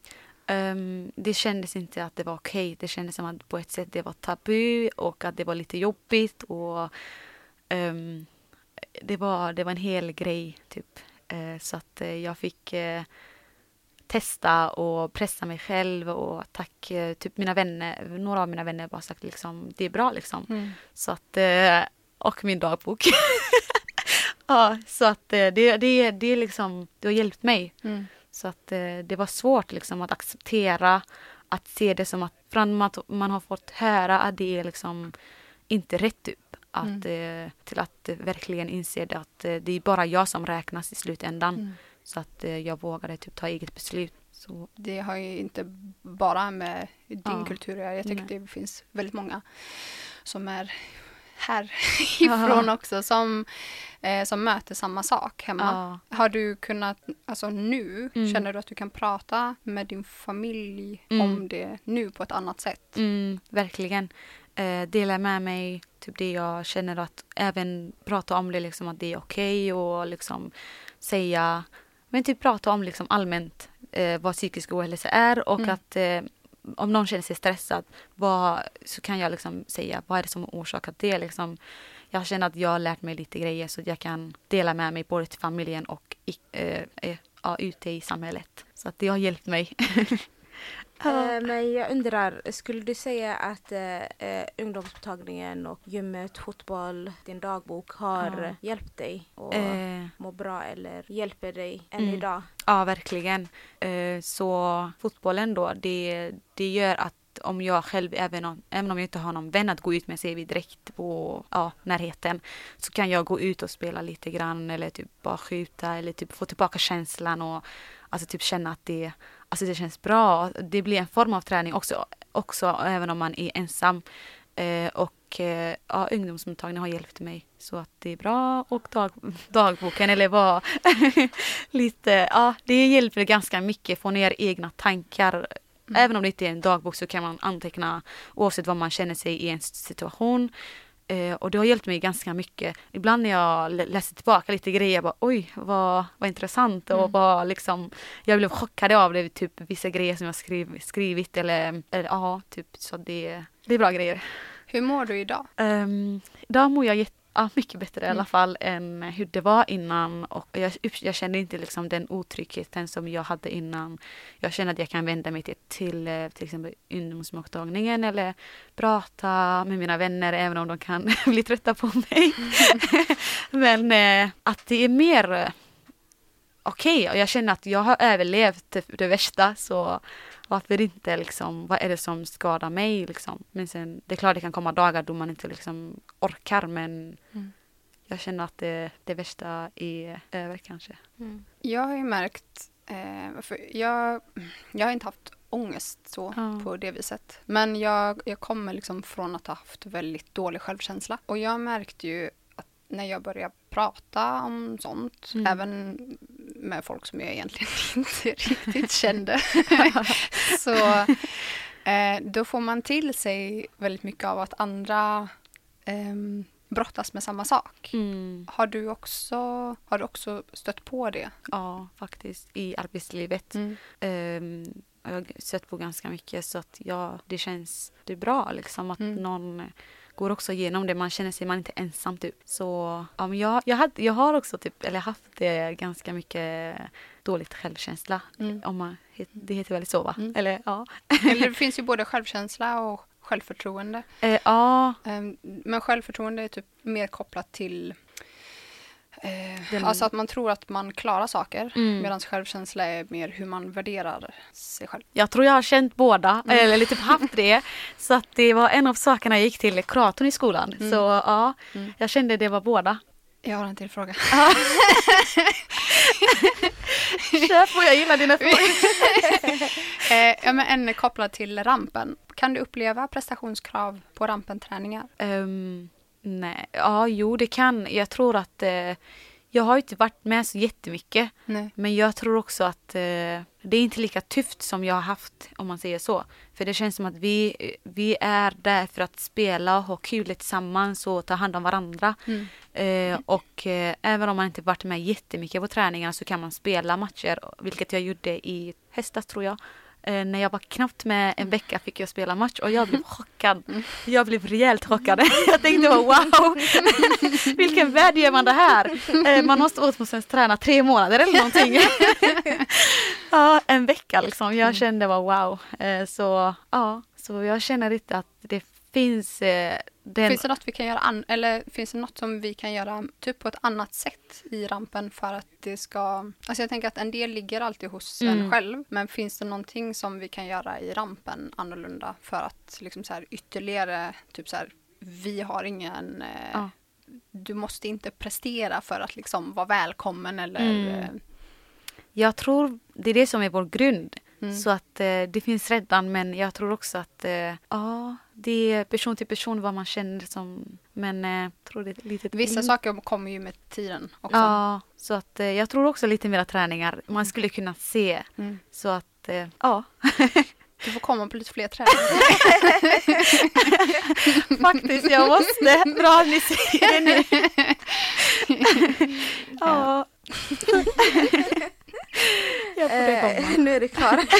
[SPEAKER 4] Ehm, det kändes inte att det var okej. Det kändes som att på ett sätt det var tabu och att det var lite jobbigt. Och, ehm, det, var, det var en hel grej typ. Eh, så att eh, jag fick eh, testa och pressa mig själv och tack eh, typ mina vänner, några av mina vänner bara sagt liksom det är bra liksom. Så att, eh, och min dagbok. ja, så att eh, det, det, det, är liksom, det har hjälpt mig.
[SPEAKER 3] Mm.
[SPEAKER 4] Så att det var svårt liksom att acceptera, att se det som att från att man har fått höra att det är liksom inte rätt upp. Att, eh, till att verkligen inse det att det är bara jag som räknas i slutändan. Så att eh, jag vågade typ ta eget beslut. Så,
[SPEAKER 3] Det har ju inte bara med din
[SPEAKER 4] Ja.
[SPEAKER 3] kultur att göra. Jag tycker
[SPEAKER 4] Nej.
[SPEAKER 3] det finns väldigt många som är härifrån också som, eh, som möter samma sak hemma.
[SPEAKER 4] ja.
[SPEAKER 3] Har du kunnat, alltså nu,
[SPEAKER 4] Mm.
[SPEAKER 3] känner du att du kan prata med din familj
[SPEAKER 4] Mm.
[SPEAKER 3] om det nu på ett annat sätt?
[SPEAKER 4] Mm, verkligen. Eh, dela med mig typ det jag känner att även prata om det liksom att det är okej och liksom säga men typ prata om liksom allmänt eh, vad psykisk ohälsa är och
[SPEAKER 3] Mm.
[SPEAKER 4] att eh, om någon känner sig stressad vad, så kan jag liksom säga vad är det som har orsakat det liksom. Jag känner att jag har lärt mig lite grejer så att jag kan dela med mig både till familjen och i, eh, eh, ja, ute i samhället. Så att det har hjälpt mig.
[SPEAKER 2] Eh, men jag undrar, skulle du säga att eh, eh, ungdomsmottagningen och gymmet, fotboll, din dagbok har
[SPEAKER 4] Ja.
[SPEAKER 2] hjälpt dig att
[SPEAKER 4] Eh,
[SPEAKER 2] må bra eller hjälper dig än
[SPEAKER 4] Mm.
[SPEAKER 2] idag?
[SPEAKER 4] Ja, verkligen. Eh, Så fotbollen då, det, det gör att om jag själv, även om, även om jag inte har någon vän att gå ut med, ser vi direkt på ja, närheten, så kan jag gå ut och spela lite grann eller typ bara skjuta eller typ få tillbaka känslan och alltså typ känna att det, alltså det känns bra. Det blir en form av träning också, också även om man är ensam. Eh, och eh, ja, ungdomsmottagningen har hjälpt mig så att det är bra och dag, dagboken eller vad lite, ja det hjälper ganska mycket få ner egna tankar. Även om det inte är en dagbok så kan man anteckna oavsett vad man känner sig i en situation. Eh, och det har hjälpt mig ganska mycket. Ibland när jag lä- läser tillbaka lite grejer, jag bara oj vad, vad intressant och
[SPEAKER 3] Mm.
[SPEAKER 4] vad liksom Jag blev chockad av det, typ vissa grejer som jag skriv, skrivit eller, eller ja, typ så det, det är bra grejer.
[SPEAKER 3] Hur mår du idag?
[SPEAKER 4] Um, idag mår jag jätte, ja, mycket bättre i
[SPEAKER 3] Mm.
[SPEAKER 4] alla fall än hur det var innan. Och jag, jag känner inte liksom den otryggheten som jag hade innan. Jag känner att jag kan vända mig till, till, eh, till exempel ungdomsmottagningen eller prata med mina vänner även om de kan bli trötta på mig. Men eh, att det är mer eh, okej och jag känner att jag har överlevt det, det värsta så varför inte liksom, vad är det som skadar mig liksom? Men sen, det är klart det kan komma dagar då man inte liksom orkar men
[SPEAKER 3] Mm.
[SPEAKER 4] jag känner att det, det värsta är över kanske.
[SPEAKER 2] Mm.
[SPEAKER 3] Jag har ju märkt, eh, för jag, jag har inte haft ångest så
[SPEAKER 4] Ja.
[SPEAKER 3] på det viset. Men jag, jag kommer liksom från att ha haft väldigt dålig självkänsla. Och jag märkte ju att när jag började prata om sånt,
[SPEAKER 4] Mm.
[SPEAKER 3] även med folk som jag egentligen inte riktigt kände, så eh, då får man till sig väldigt mycket av att andra ehm, brottas med samma sak.
[SPEAKER 4] Mm.
[SPEAKER 3] Har du också, har du också stött på det?
[SPEAKER 4] Ja, faktiskt i arbetslivet. Ehm, jag har sett på ganska mycket så att ja, det känns det är bra liksom att
[SPEAKER 3] Mm.
[SPEAKER 4] någon går också igenom det. Man känner sig man inte ensam typ. Så ja, men jag, jag, hade, jag har också typ, eller haft det ganska mycket dåligt självkänsla.
[SPEAKER 3] Mm.
[SPEAKER 4] Om man, det heter väl så va?
[SPEAKER 3] Mm.
[SPEAKER 4] Eller ja.
[SPEAKER 3] Eller det finns ju både självkänsla och självförtroende.
[SPEAKER 4] Eh, ja,
[SPEAKER 3] Ehm, Men självförtroende är typ mer kopplat till Eh,
[SPEAKER 4] Den-
[SPEAKER 3] Alltså att man tror att man klarar saker
[SPEAKER 4] Mm.
[SPEAKER 3] medan självkänsla är mer hur man värderar sig själv.
[SPEAKER 4] Jag tror jag har känt båda, eller lite haft det. Så att det var en av sakerna jag gick till kuratorn i skolan.
[SPEAKER 3] Mm.
[SPEAKER 4] Så ja,
[SPEAKER 3] Mm.
[SPEAKER 4] jag kände det var båda.
[SPEAKER 3] Jag har en till fråga.
[SPEAKER 4] Kör på, jag gillar dina frågor.
[SPEAKER 3] eh, ja, men en kopplad till rampen. Kan du uppleva prestationskrav på rampenträningar?
[SPEAKER 4] Ehm, nej, ja jo det kan. Jag tror att eh, jag har inte varit med så jättemycket.
[SPEAKER 3] Nej.
[SPEAKER 4] Men jag tror också att eh, det är inte lika tufft som jag har haft om man säger så. För det känns som att vi, vi är där för att spela och ha kul tillsammans och ta hand om varandra.
[SPEAKER 3] Mm.
[SPEAKER 4] Eh, och eh, även om man inte varit med jättemycket på träningarna så kan man spela matcher, vilket jag gjorde i höstas tror jag. Eh, när jag var knappt med en vecka fick jag spela match och jag blev chockad. Jag blev rejält chockad. jag tänkte bara wow, vilken värld gör man det här? Eh, man måste åtminstone träna tre månader eller någonting. ja, en vecka liksom. Jag kände bara wow. Eh, så ja, så jag känner lite att det finns eh, den...
[SPEAKER 3] Finns det något vi kan göra an- eller finns det något som vi kan göra typ på ett annat sätt i rampen för att det ska... Alltså jag tänker att en del ligger alltid hos en
[SPEAKER 4] Mm.
[SPEAKER 3] själv. Men finns det någonting som vi kan göra i rampen annorlunda för att liksom så här ytterligare typ så här vi har ingen... Eh,
[SPEAKER 4] Ja.
[SPEAKER 3] Du måste inte prestera för att liksom vara välkommen eller...
[SPEAKER 4] Mm.
[SPEAKER 3] eh,
[SPEAKER 4] Jag tror det är det som är vår grund.
[SPEAKER 3] Mm.
[SPEAKER 4] Så att eh, det finns redan men jag tror också att eh, ja, det är person till person vad man känner som. Men eh, tror det är lite
[SPEAKER 3] Vissa
[SPEAKER 4] Mm.
[SPEAKER 3] saker kommer ju med tiden också.
[SPEAKER 4] Ja, så att eh, jag tror också lite mera träningar man skulle kunna se.
[SPEAKER 3] Mm.
[SPEAKER 4] Så att eh, ja,
[SPEAKER 3] Du får komma på lite fler träningar.
[SPEAKER 4] faktiskt jag måste. Bra ni säger det nu. ja. jag får
[SPEAKER 2] Eh, nu är det klart.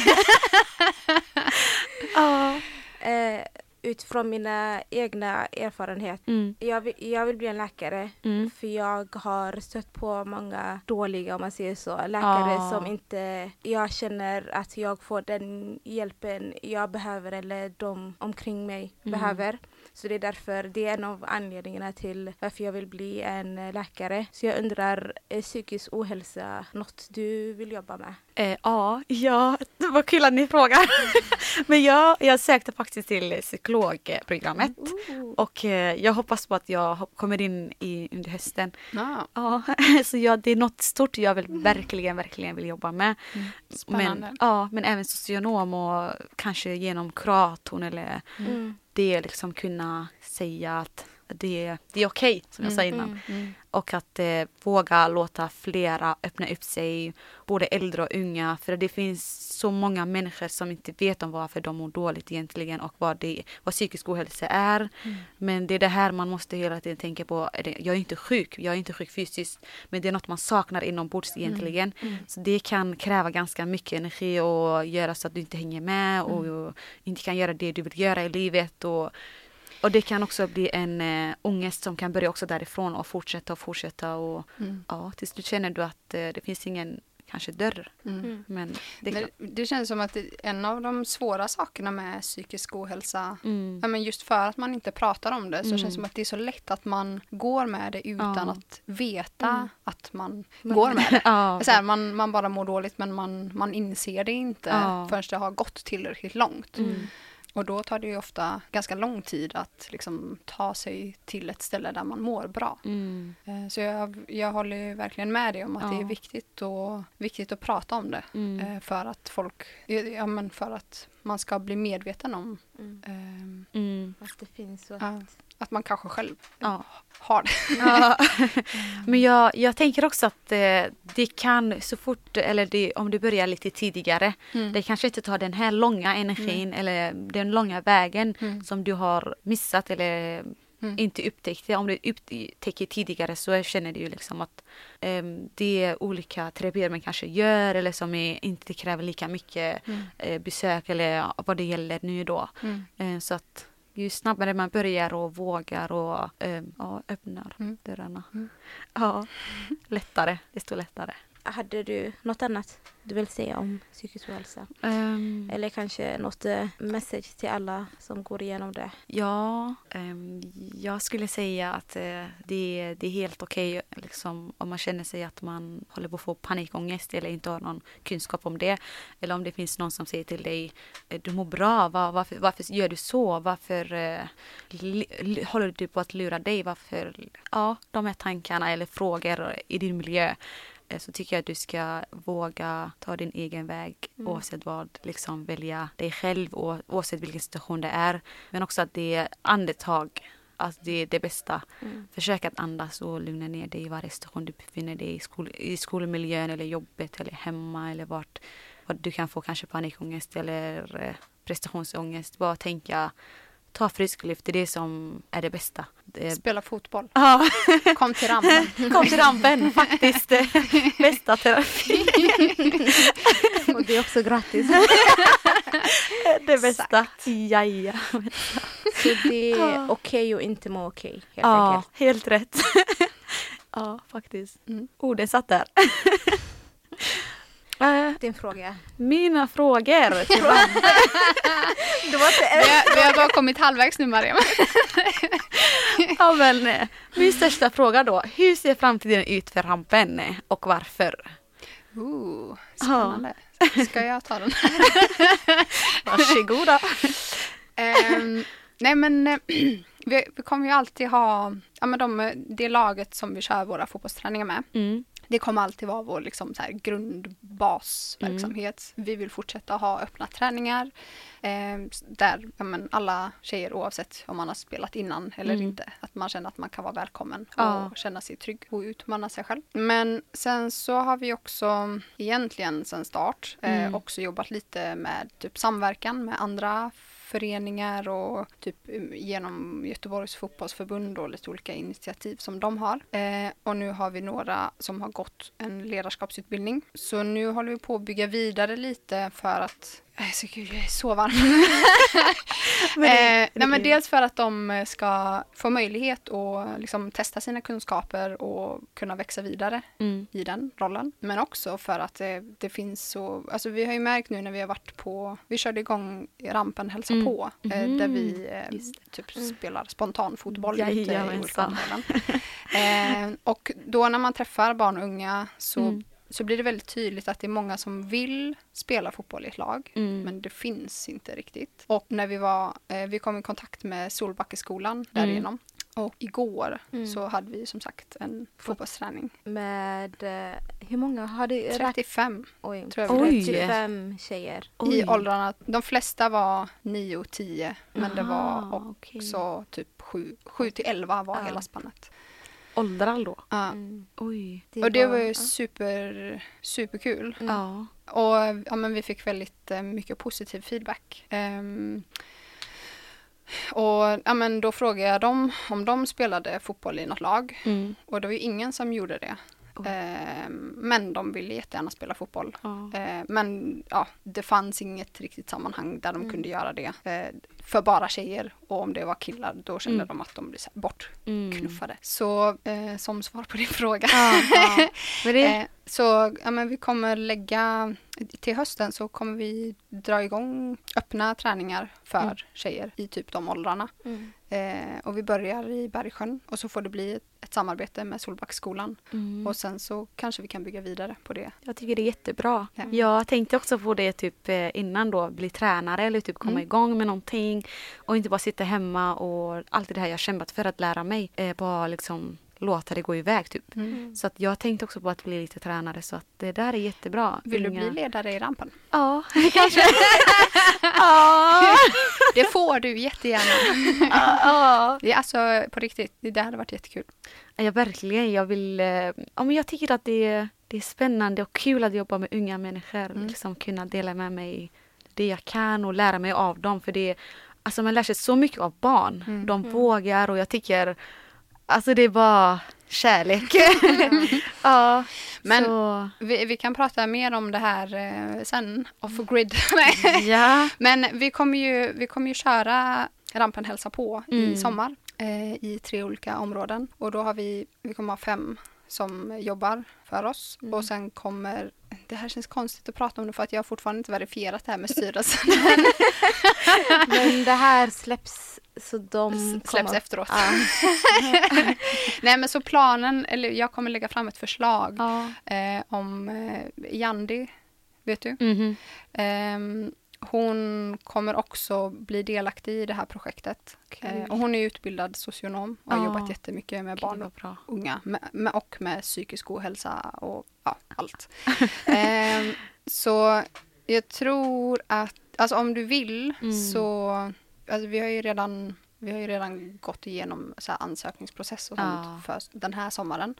[SPEAKER 4] Ja.
[SPEAKER 2] Eh, utifrån mina egna erfarenheter.
[SPEAKER 4] Mm.
[SPEAKER 2] Jag vill, jag vill bli en läkare.
[SPEAKER 4] Mm.
[SPEAKER 2] För jag har stött på många dåliga, om man säger så, läkare
[SPEAKER 4] Ah.
[SPEAKER 2] som inte jag känner att jag får den hjälpen jag behöver eller de omkring mig
[SPEAKER 4] Mm.
[SPEAKER 2] behöver. Så det är därför, det är en av anledningarna till varför jag vill bli en läkare. Så jag undrar, är psykisk ohälsa något du vill jobba med?
[SPEAKER 4] Eh, ja, ja, det var kul att ni frågar. Men jag, jag sökte faktiskt till psykologprogrammet och eh, jag hoppas på att jag kommer in i, under hösten.
[SPEAKER 3] Ja,
[SPEAKER 4] så ja, det är något stort jag vill verkligen, verkligen vill jobba med.
[SPEAKER 3] spännande.
[SPEAKER 4] Men, ja, men även socionom och kanske genom kuratorn eller
[SPEAKER 2] Mm.
[SPEAKER 4] det liksom kunna säga att det, det är okej, som jag sa innan.
[SPEAKER 2] Mm.
[SPEAKER 3] Mm.
[SPEAKER 4] Och att eh, våga låta flera öppna upp sig, både äldre och unga. För det finns så många människor som inte vet om varför de mår dåligt egentligen och vad, det, vad psykisk ohälsa är. Men det är det här man måste hela tiden tänka på. Jag är inte sjuk, jag är inte sjuk fysiskt. Men det är något man saknar inombords egentligen. Så det kan kräva ganska mycket energi och göra så att du inte hänger med och, och inte kan göra det du vill göra i livet. Och, och det kan också bli en äh, ångest som kan börja också därifrån och fortsätta och fortsätta. Och
[SPEAKER 3] Mm.
[SPEAKER 4] ja, till slut känner du att eh, det finns ingen kanske dörr.
[SPEAKER 3] Mm.
[SPEAKER 2] Mm.
[SPEAKER 4] Men det är
[SPEAKER 3] Det, känns som att en av de svåra sakerna med psykisk ohälsa
[SPEAKER 4] Mm.
[SPEAKER 3] Ja, men just för att man inte pratar om det så
[SPEAKER 4] Mm.
[SPEAKER 3] känns det som att det är så lätt att man går med det utan
[SPEAKER 4] Ja.
[SPEAKER 3] att veta
[SPEAKER 2] Mm.
[SPEAKER 3] att man
[SPEAKER 2] Men-
[SPEAKER 3] går med det.
[SPEAKER 4] ja,
[SPEAKER 3] Så här, man, man bara mår dåligt men man, man inser det inte
[SPEAKER 4] Ja.
[SPEAKER 3] förrän det har gått tillräckligt långt. Och då tar det ju ofta ganska lång tid att liksom ta sig till ett ställe där man mår bra.
[SPEAKER 4] Mm.
[SPEAKER 3] Eh, Så jag, jag håller ju verkligen med dig om att det
[SPEAKER 4] Ja.
[SPEAKER 3] är viktigt, och, viktigt att prata om det.
[SPEAKER 4] Mm.
[SPEAKER 3] eh, För att folk, ja men för att man ska bli medveten om
[SPEAKER 2] Mm.
[SPEAKER 3] ehm,
[SPEAKER 4] Mm.
[SPEAKER 2] Att det finns och
[SPEAKER 3] Ja. Att man kanske själv
[SPEAKER 4] Ja.
[SPEAKER 3] har det.
[SPEAKER 4] Ja. Men jag, jag tänker också att eh, det kan så fort, eller det, om du börjar lite tidigare,
[SPEAKER 3] Mm.
[SPEAKER 4] det kanske inte tar den här långa energin eller den långa vägen
[SPEAKER 3] Mm.
[SPEAKER 4] som du har missat eller
[SPEAKER 3] Mm.
[SPEAKER 4] inte upptäckt det. Om du upptäcker tidigare så känner du ju liksom att ehm, det olika terapier man kanske gör eller som är, inte kräver lika mycket
[SPEAKER 3] Mm.
[SPEAKER 4] eh, besök eller vad det gäller nu då.
[SPEAKER 3] Mm.
[SPEAKER 4] Eh, så att ju snabbare man börjar och vågar och eh, ja, öppnar
[SPEAKER 3] Mm.
[SPEAKER 4] dörrarna.
[SPEAKER 3] Mm.
[SPEAKER 4] Ja, lättare, desto lättare.
[SPEAKER 2] Hade du något annat du vill säga om psykisk ohälsa?
[SPEAKER 4] Ehm,
[SPEAKER 2] Eller kanske något eh, message till alla som går igenom det?
[SPEAKER 4] Ja, ehm, jag skulle säga att eh, det, det är helt okej liksom, om man känner sig att man håller på att få panikångest eller inte har någon kunskap om det. Eller om det finns någon som säger till dig, eh, du mår bra, var, varför, varför gör du så? Varför li, li, håller du på att lura dig? Varför? Ja, de här tankarna eller frågor i din miljö så tycker jag att du ska våga ta din egen väg
[SPEAKER 2] Mm.
[SPEAKER 4] oavsett vad. Liksom välja dig själv och, oavsett vilken situation det är. Men också att det är andetag. Alltså det är det bästa.
[SPEAKER 2] Mm.
[SPEAKER 4] Försök att andas och lugna ner dig i varje situation du befinner dig i. Skol, I skolmiljön eller jobbet eller hemma eller vart, vart du kan få kanske panikångest eller eh, prestationsångest. Bara tänka, ta frisk luft. Det är det som är det bästa. Det,
[SPEAKER 3] Spela fotboll.
[SPEAKER 4] ja,
[SPEAKER 3] Kom till rampen.
[SPEAKER 4] kom till rampen. Faktiskt bästa terapi.
[SPEAKER 2] Och det är också gratis.
[SPEAKER 4] Det bästa. Jaja.
[SPEAKER 2] Så det är okej att inte må okej helt
[SPEAKER 4] Ja,
[SPEAKER 2] enkelt.
[SPEAKER 4] helt rätt. ja, faktiskt.
[SPEAKER 3] Mm.
[SPEAKER 4] Orden satt där. Eh,
[SPEAKER 2] Din fråga.
[SPEAKER 4] Mina frågor.
[SPEAKER 3] Vi har, vi har bara kommit halvvägs nu Mariam.
[SPEAKER 4] ja, men, eh, min största fråga då. Hur ser framtiden ut för rampen eh, och varför?
[SPEAKER 3] Ooh, spännande. Ska jag ta den?
[SPEAKER 4] Varsågoda.
[SPEAKER 3] Ehm, nej men vi, vi kommer ju alltid ha, ja men de, det laget som vi kör våra fotbollsträningar med.
[SPEAKER 4] Mm.
[SPEAKER 3] Det kommer alltid vara vår liksom, så här, grundbasverksamhet. Vi vill fortsätta ha öppna träningar. Eh, där ja, men, alla tjejer oavsett om man har spelat innan eller
[SPEAKER 4] Mm.
[SPEAKER 3] inte. Att man känner att man kan vara välkommen
[SPEAKER 4] Ja.
[SPEAKER 3] och känna sig trygg och utmana sig själv. Men sen så har vi också egentligen sen start eh,
[SPEAKER 4] Mm.
[SPEAKER 3] också jobbat lite med typ samverkan med andra föreningar och typ um, genom Göteborgs fotbollsförbund och lite olika initiativ som de har. Eh, och nu har vi några som har gått en ledarskapsutbildning. Så nu håller vi på att bygga vidare lite för att Eh, så gud, jag är så varm.
[SPEAKER 4] Men det-
[SPEAKER 3] eh, nej, men dels för att de ska få möjlighet att liksom, testa sina kunskaper och kunna växa vidare
[SPEAKER 4] Mm.
[SPEAKER 3] i den rollen. Men också för att det, det finns så, alltså vi har ju märkt nu när vi har varit på, vi körde igång rampen Hälsa
[SPEAKER 4] Mm.
[SPEAKER 3] på, eh,
[SPEAKER 4] Mhm.
[SPEAKER 3] där vi eh, typ spelar spontan fotboll ute i olika områden. eh, och då när man träffar barn och unga så,
[SPEAKER 4] Mm.
[SPEAKER 3] Så blir det väldigt tydligt att det är många som vill spela fotboll i ett lag.
[SPEAKER 4] Mm.
[SPEAKER 3] Men det finns inte riktigt. Och när vi var, eh, vi kom i kontakt med Solbackeskolan därigenom. Och igår
[SPEAKER 2] Mm.
[SPEAKER 3] så hade vi som sagt en fotbollsträning.
[SPEAKER 2] Med, eh, hur många har du rätt?
[SPEAKER 3] 35
[SPEAKER 2] Oj,
[SPEAKER 3] tror jag
[SPEAKER 4] Oj.
[SPEAKER 2] 35 tjejer.
[SPEAKER 3] i
[SPEAKER 4] Oj.
[SPEAKER 3] åldrarna. De flesta var 9 och 10 men det var
[SPEAKER 4] Aha,
[SPEAKER 3] också typ 7, 7 till 11 var
[SPEAKER 2] Ja.
[SPEAKER 3] hela spannet.
[SPEAKER 4] Åldrar då?
[SPEAKER 3] Ja.
[SPEAKER 2] Mm.
[SPEAKER 4] Oj.
[SPEAKER 3] och det var ju
[SPEAKER 2] ja.
[SPEAKER 3] super, superkul.
[SPEAKER 2] Mm.
[SPEAKER 4] Ja.
[SPEAKER 3] Och ja, men vi fick väldigt eh, mycket positiv feedback. Ehm, och ja, men då frågade jag dem om de spelade fotboll i något lag.
[SPEAKER 4] Mm.
[SPEAKER 3] Och det var ju ingen som gjorde det. Ehm, men de ville jättegärna spela fotboll.
[SPEAKER 4] Ja.
[SPEAKER 3] Eh, men ja, det fanns inget riktigt sammanhang där de
[SPEAKER 2] Mm.
[SPEAKER 3] kunde göra det. Eh, för bara tjejer. Och om det var killar då kände
[SPEAKER 4] Mm.
[SPEAKER 3] de att de blev bortknuffade.
[SPEAKER 4] Mm.
[SPEAKER 3] Så eh, som svar på din fråga.
[SPEAKER 4] Ja, ja. Men det,
[SPEAKER 3] Eh, så ja, men vi kommer lägga, till hösten så kommer vi dra igång öppna träningar för
[SPEAKER 4] Mm.
[SPEAKER 3] tjejer i typ de åldrarna.
[SPEAKER 2] Mm.
[SPEAKER 3] Eh, och vi börjar i Bergsjön och så får det bli ett, ett samarbete med Solbacksskolan.
[SPEAKER 4] mm.
[SPEAKER 3] Och sen så kanske vi kan bygga vidare på det.
[SPEAKER 4] Jag tycker det är jättebra.
[SPEAKER 3] Ja.
[SPEAKER 4] Jag tänkte också på det typ eh, innan då, bli tränare eller typ komma
[SPEAKER 3] Mm.
[SPEAKER 4] igång med någonting och inte bara sitta hemma och allt det här jag kämpat för att lära mig. Eh, bara liksom låta det gå iväg typ.
[SPEAKER 2] Mm.
[SPEAKER 4] Så att jag tänkte också på att bli lite tränare så att det där är jättebra.
[SPEAKER 3] Vill du
[SPEAKER 4] Inga-
[SPEAKER 3] bli ledare i rampen?
[SPEAKER 4] Ja, kanske. ja.
[SPEAKER 3] Det får du jättegärna.
[SPEAKER 4] ja.
[SPEAKER 3] Det är alltså på riktigt, det hade varit jättekul.
[SPEAKER 4] Ja, verkligen. Jag vill... eh, Ja, men jag tycker att det är, det är spännande och kul att jobba med unga människor.
[SPEAKER 3] Mm.
[SPEAKER 4] Liksom kunna dela med mig det jag kan och lära mig av dem. För det Alltså man lär sig så mycket av barn.
[SPEAKER 3] Mm.
[SPEAKER 4] De vågar och jag tycker... Alltså det är bara kärlek. ja,
[SPEAKER 3] Men-
[SPEAKER 4] så,
[SPEAKER 3] Vi, vi kan prata mer om det här eh, sen, off grid.
[SPEAKER 4] Ja.
[SPEAKER 3] Men vi kommer ju, vi kommer ju köra rampen hälsa på i
[SPEAKER 4] Mm.
[SPEAKER 3] sommar eh, i tre olika områden. Och då har vi, vi kommer ha fem som jobbar för oss.
[SPEAKER 2] Mm.
[SPEAKER 3] Och sen kommer, det här känns konstigt att prata om det för att jag har fortfarande inte verifierat det här med styrelsen.
[SPEAKER 2] Men det här släpps så de
[SPEAKER 3] Släpps
[SPEAKER 2] kommer-
[SPEAKER 3] efteråt.
[SPEAKER 2] Ja.
[SPEAKER 3] Nej men så planen, eller jag kommer lägga fram ett förslag
[SPEAKER 4] Ja.
[SPEAKER 3] eh, om eh, Jandi, vet du?
[SPEAKER 4] Mhm.
[SPEAKER 3] Ehm, hon kommer också bli delaktig i det här projektet. Eh, och hon är utbildad socionom och har
[SPEAKER 4] Ja.
[SPEAKER 3] jobbat jättemycket med barn och
[SPEAKER 4] bra.
[SPEAKER 3] unga med, med, och med psykisk ohälsa och ja, allt. Ehm, så jag tror att, alltså om du vill
[SPEAKER 4] Mm.
[SPEAKER 3] så, alltså vi har ju redan vi har ju redan gått igenom så ansökningsprocess och sånt
[SPEAKER 4] Ja.
[SPEAKER 3] för den här sommaren.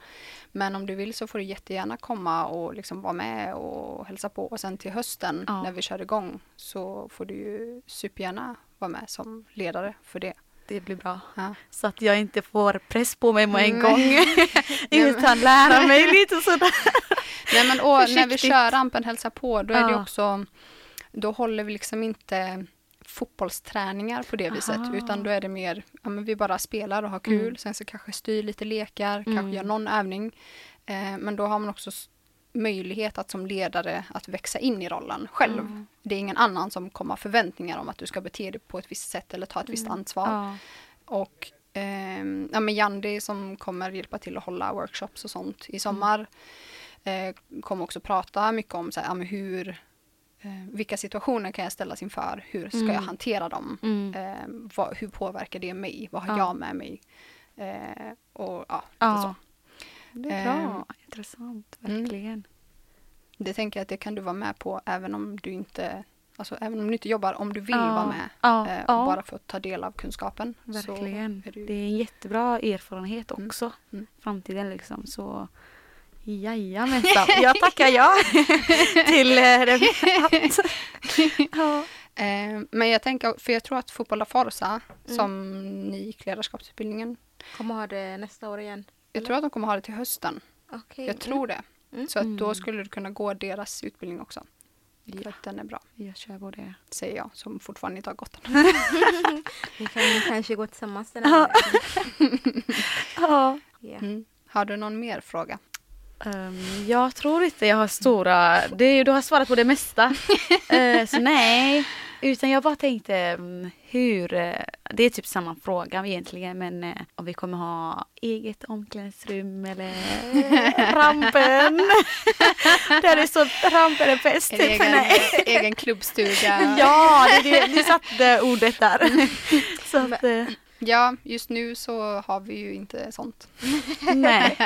[SPEAKER 3] Men om du vill så får du jättegärna komma och liksom vara med och hälsa på. Och sen till hösten
[SPEAKER 4] Ja.
[SPEAKER 3] när vi kör igång så får du ju supergärna vara med som ledare för det.
[SPEAKER 4] Det blir bra.
[SPEAKER 3] Ja.
[SPEAKER 4] Så att jag inte får press på mig med en gång. Utan lära mig lite sådär.
[SPEAKER 3] Nej men och när vi kör rampen hälsa på då är det också då håller vi liksom inte fotbollsträningar på det viset
[SPEAKER 4] Aha.
[SPEAKER 3] utan då är det mer, ja men vi bara spelar och har kul,
[SPEAKER 4] Mm.
[SPEAKER 3] sen så kanske styr lite lekar,
[SPEAKER 4] Mm.
[SPEAKER 3] kanske gör någon övning. Eh, men då har man också möjlighet att som ledare att växa in i rollen själv.
[SPEAKER 4] Mm.
[SPEAKER 3] Det är ingen annan som kommer ha förväntningar om att du ska bete dig på ett visst sätt eller ta ett visst
[SPEAKER 4] Mm.
[SPEAKER 3] ansvar.
[SPEAKER 4] Ja.
[SPEAKER 3] Och ehm, ja, men Jandi som kommer hjälpa till att hålla workshops och sånt i sommar eh, kommer också prata mycket om så här, ja, men hur, eh, vilka situationer kan jag ställas inför, hur ska
[SPEAKER 4] Mm.
[SPEAKER 3] jag hantera dem,
[SPEAKER 4] Mm.
[SPEAKER 3] eh, vad, hur påverkar det mig, vad har
[SPEAKER 4] Ja.
[SPEAKER 3] jag med mig eh, och ja,
[SPEAKER 4] Ja.
[SPEAKER 3] så.
[SPEAKER 4] Det är bra. Intressant,
[SPEAKER 3] mm.
[SPEAKER 4] verkligen.
[SPEAKER 3] Det tänker jag att det kan du vara med på även om du inte Alltså även om du inte jobbar, om du vill
[SPEAKER 4] Ja.
[SPEAKER 3] vara med eh, bara för att ta del av kunskapen.
[SPEAKER 4] Verkligen.
[SPEAKER 3] Är det ju-
[SPEAKER 4] Det är en jättebra erfarenhet
[SPEAKER 3] Mm.
[SPEAKER 4] också.
[SPEAKER 3] Mm.
[SPEAKER 4] Framtiden liksom. Så jajamensan. Jag tackar ja till eh, det. ja.
[SPEAKER 3] Eh, men jag tänker, för jag tror att Fotboll La Forza,
[SPEAKER 2] Mm.
[SPEAKER 3] som ni gick ledarskapsutbildningen,
[SPEAKER 2] Kommer ha det nästa år igen.
[SPEAKER 3] jag tror att de kommer ha det till hösten.
[SPEAKER 2] Okej.
[SPEAKER 3] Jag tror det.
[SPEAKER 2] Mm.
[SPEAKER 3] Så att då
[SPEAKER 4] Mm.
[SPEAKER 3] skulle du kunna gå deras utbildning också. För
[SPEAKER 4] Ja.
[SPEAKER 3] att den är bra,
[SPEAKER 4] Jag kör på det.
[SPEAKER 3] säger jag som fortfarande inte har gått den.
[SPEAKER 2] Vi kan kanske gå tillsammans den här.
[SPEAKER 4] Ja.
[SPEAKER 3] Mm. Har du någon mer fråga?
[SPEAKER 4] Ehm, jag tror inte jag har stora... Det, du har svarat på det mesta. Eh, så nej. Utan jag bara tänkte mm, hur... eh, det är typ samma fråga egentligen men eh, om vi kommer ha eget omklädningsrum eller rampen. Där det är bäst.
[SPEAKER 3] En
[SPEAKER 4] Typ.
[SPEAKER 3] egen,
[SPEAKER 4] Nej.
[SPEAKER 3] egen klubbstuga?
[SPEAKER 4] Ja, det, det, du satte ordet där. Så att,
[SPEAKER 3] Ja, just nu så har vi ju inte sånt.
[SPEAKER 4] nej.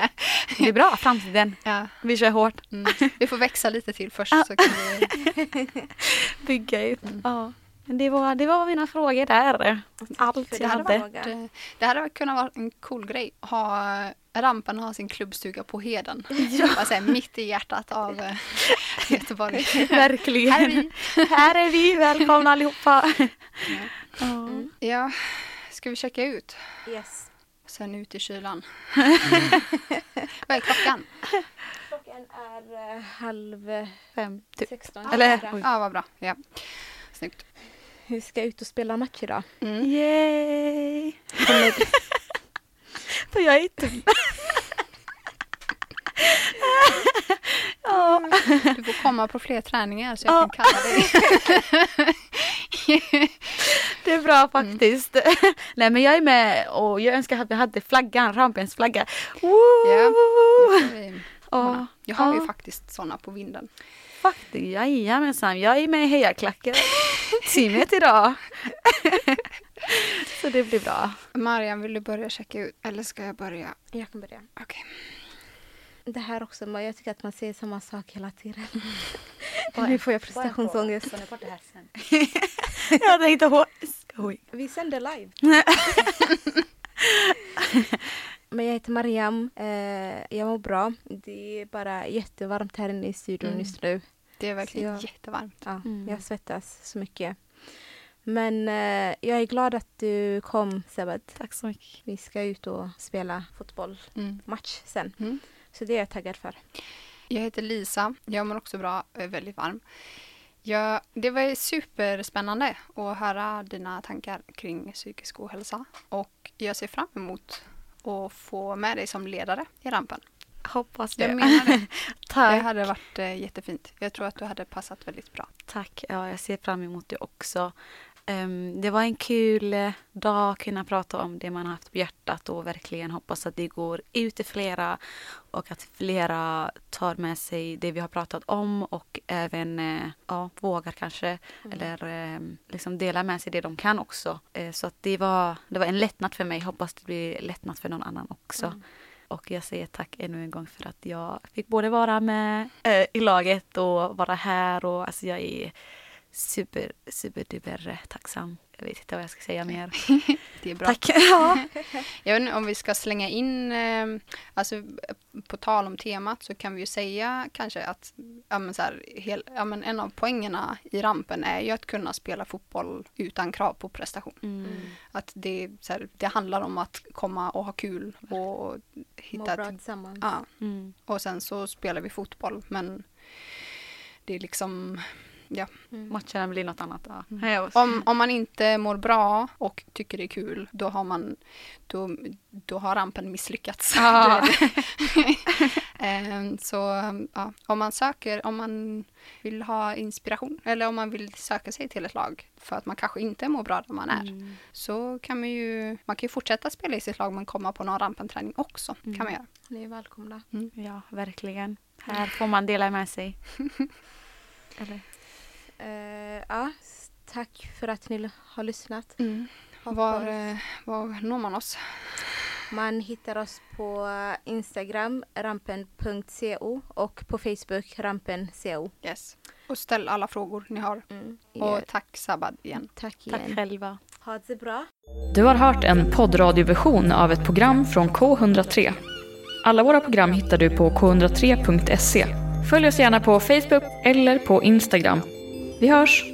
[SPEAKER 4] Det är bra, framtiden.
[SPEAKER 3] Ja.
[SPEAKER 4] Vi kör hårt.
[SPEAKER 3] Mm. Vi får växa lite till först så kan vi...
[SPEAKER 4] Bygga ut. Ja. Men det var, det var mina frågor där. Allt jag
[SPEAKER 2] det
[SPEAKER 4] hade.
[SPEAKER 2] var-
[SPEAKER 3] Det, det hade kunnat vara en cool grej. Ha rampen och ha sin klubbstuga på Heden. Bara så här, mitt i hjärtat av eh, Göteborg.
[SPEAKER 4] Verkligen.
[SPEAKER 3] Här är vi.
[SPEAKER 4] Här är vi. Välkomna allihopa. Ja.
[SPEAKER 2] Mm.
[SPEAKER 3] Ja, ska vi checka ut?
[SPEAKER 2] Yes.
[SPEAKER 3] Sen ut i kylan. Vad är klockan?
[SPEAKER 2] Klockan är eh, halv
[SPEAKER 4] Fem, typ.
[SPEAKER 2] 16.
[SPEAKER 4] Eller-
[SPEAKER 2] Ja.
[SPEAKER 3] vad bra. Ja. Snyggt.
[SPEAKER 2] Vi ska ut och spela match idag.
[SPEAKER 3] Mm.
[SPEAKER 4] Yay! För jag är inte... ja.
[SPEAKER 3] Du får komma på fler träningar så
[SPEAKER 4] Ja.
[SPEAKER 3] jag kan kalla dig.
[SPEAKER 4] Det är bra faktiskt. Nej men jag är med och jag önskar att vi hade flaggan, rampens flagga. Woo!
[SPEAKER 3] Ja. Vi
[SPEAKER 4] Ja.
[SPEAKER 3] Jag har ju
[SPEAKER 4] Ja.
[SPEAKER 3] faktiskt sådana på vinden.
[SPEAKER 4] Faktiskt, jajamensan. Jag är med i hejaklacken. Teamet idag. Så det blir bra.
[SPEAKER 3] Mariam, vill du börja checka ut? Eller ska jag börja?
[SPEAKER 2] jag kan börja.
[SPEAKER 3] Okej.
[SPEAKER 2] Det här också, jag tycker att man säger samma sak hela tiden. nu får jag prestationsångest.
[SPEAKER 4] jag tänkte hå- skoj.
[SPEAKER 2] Vi sänder live. Men jag heter Mariam. Eh, jag mår bra. Det är bara jättevarmt här inne i studion
[SPEAKER 3] Mm.
[SPEAKER 2] just nu.
[SPEAKER 3] Det är verkligen
[SPEAKER 2] jag-
[SPEAKER 3] jättevarmt.
[SPEAKER 2] Ja,
[SPEAKER 4] Mm.
[SPEAKER 2] Jag svettas så mycket. Men eh, jag är glad att du kom Sebet.
[SPEAKER 4] Tack så mycket.
[SPEAKER 2] Vi ska ut och spela fotbollmatch
[SPEAKER 3] Mm.
[SPEAKER 2] sen.
[SPEAKER 3] Mm.
[SPEAKER 2] Så det är jag taggad för.
[SPEAKER 3] Jag heter Lisa. Jag mår också bra. Jag är väldigt varm. Ja, det var superspännande att höra dina tankar kring psykisk ohälsa. Och jag ser fram emot att få med dig som ledare i rampen.
[SPEAKER 4] hoppas det.
[SPEAKER 3] Jag menar det. Det
[SPEAKER 4] Tack.
[SPEAKER 3] hade varit eh, jättefint. Jag tror att du hade passat väldigt bra.
[SPEAKER 4] Tack. Ja, jag ser fram emot det också. Ehm, det var en kul eh, dag att kunna prata om det man har haft på hjärtat och verkligen hoppas att det går ut till flera och att flera tar med sig det vi har pratat om och även eh, ja, vågar kanske eller eh, liksom dela med sig det de kan också. Eh, så att det var, det var en lättnad för mig. Hoppas det blir lättnad för någon annan också. Och jag säger tack ännu en gång för att jag fick både vara med i laget och vara här och alltså jag är super, super duper tacksam. Jag vet inte vad jag ska säga mer.
[SPEAKER 3] Det är bra.
[SPEAKER 4] Tack! Ja.
[SPEAKER 3] Jag vet inte om vi ska slänga in, eh, alltså på tal om temat så kan vi ju säga kanske att ja, men så här, hel, ja, men en av poängerna i rampen är ju att kunna spela fotboll utan krav på prestation.
[SPEAKER 4] Mm.
[SPEAKER 3] Att det, så här, det handlar om att komma och ha kul och
[SPEAKER 2] Må
[SPEAKER 3] hitta
[SPEAKER 2] bra
[SPEAKER 3] ett,
[SPEAKER 2] tillsammans.
[SPEAKER 3] ja,
[SPEAKER 4] Mm.
[SPEAKER 3] och sen så spelar vi fotboll men det är liksom
[SPEAKER 2] Mm.
[SPEAKER 4] Matcherna blir något annat. Ja.
[SPEAKER 3] Mm.
[SPEAKER 4] Ja.
[SPEAKER 3] Om, om man inte mår bra och tycker det är kul, då har man då, då har rampen misslyckats.
[SPEAKER 4] Ja.
[SPEAKER 3] Det- Ehm, så ja, om man söker, om man vill ha inspiration eller om man vill söka sig till ett lag för att man kanske inte mår bra där man är,
[SPEAKER 4] Mm.
[SPEAKER 3] så kan man ju, man kan ju fortsätta spela i sitt lag men komma på någon rampenträning också.
[SPEAKER 4] Mm.
[SPEAKER 3] kan man göra.
[SPEAKER 2] Ni är välkomna.
[SPEAKER 4] ja, verkligen. Här får man dela med sig. Eller?
[SPEAKER 2] Eh, ja, tack för att ni har lyssnat.
[SPEAKER 3] Var,
[SPEAKER 2] Hoppas-
[SPEAKER 3] eh, var når man oss?
[SPEAKER 2] Man hittar oss på Instagram, rampen.co och på Facebook, rampen.co.
[SPEAKER 3] Yes. Och ställ alla frågor ni har.
[SPEAKER 2] Mm.
[SPEAKER 3] Och tack Sabad igen.
[SPEAKER 2] tack
[SPEAKER 4] Tack
[SPEAKER 2] igen.
[SPEAKER 4] själva.
[SPEAKER 2] Ha det bra.
[SPEAKER 1] Du har hört en poddradioversion av ett program från K103. Alla våra program hittar du på k103.se. Följ oss gärna på Facebook eller på Instagram. Vi hörs!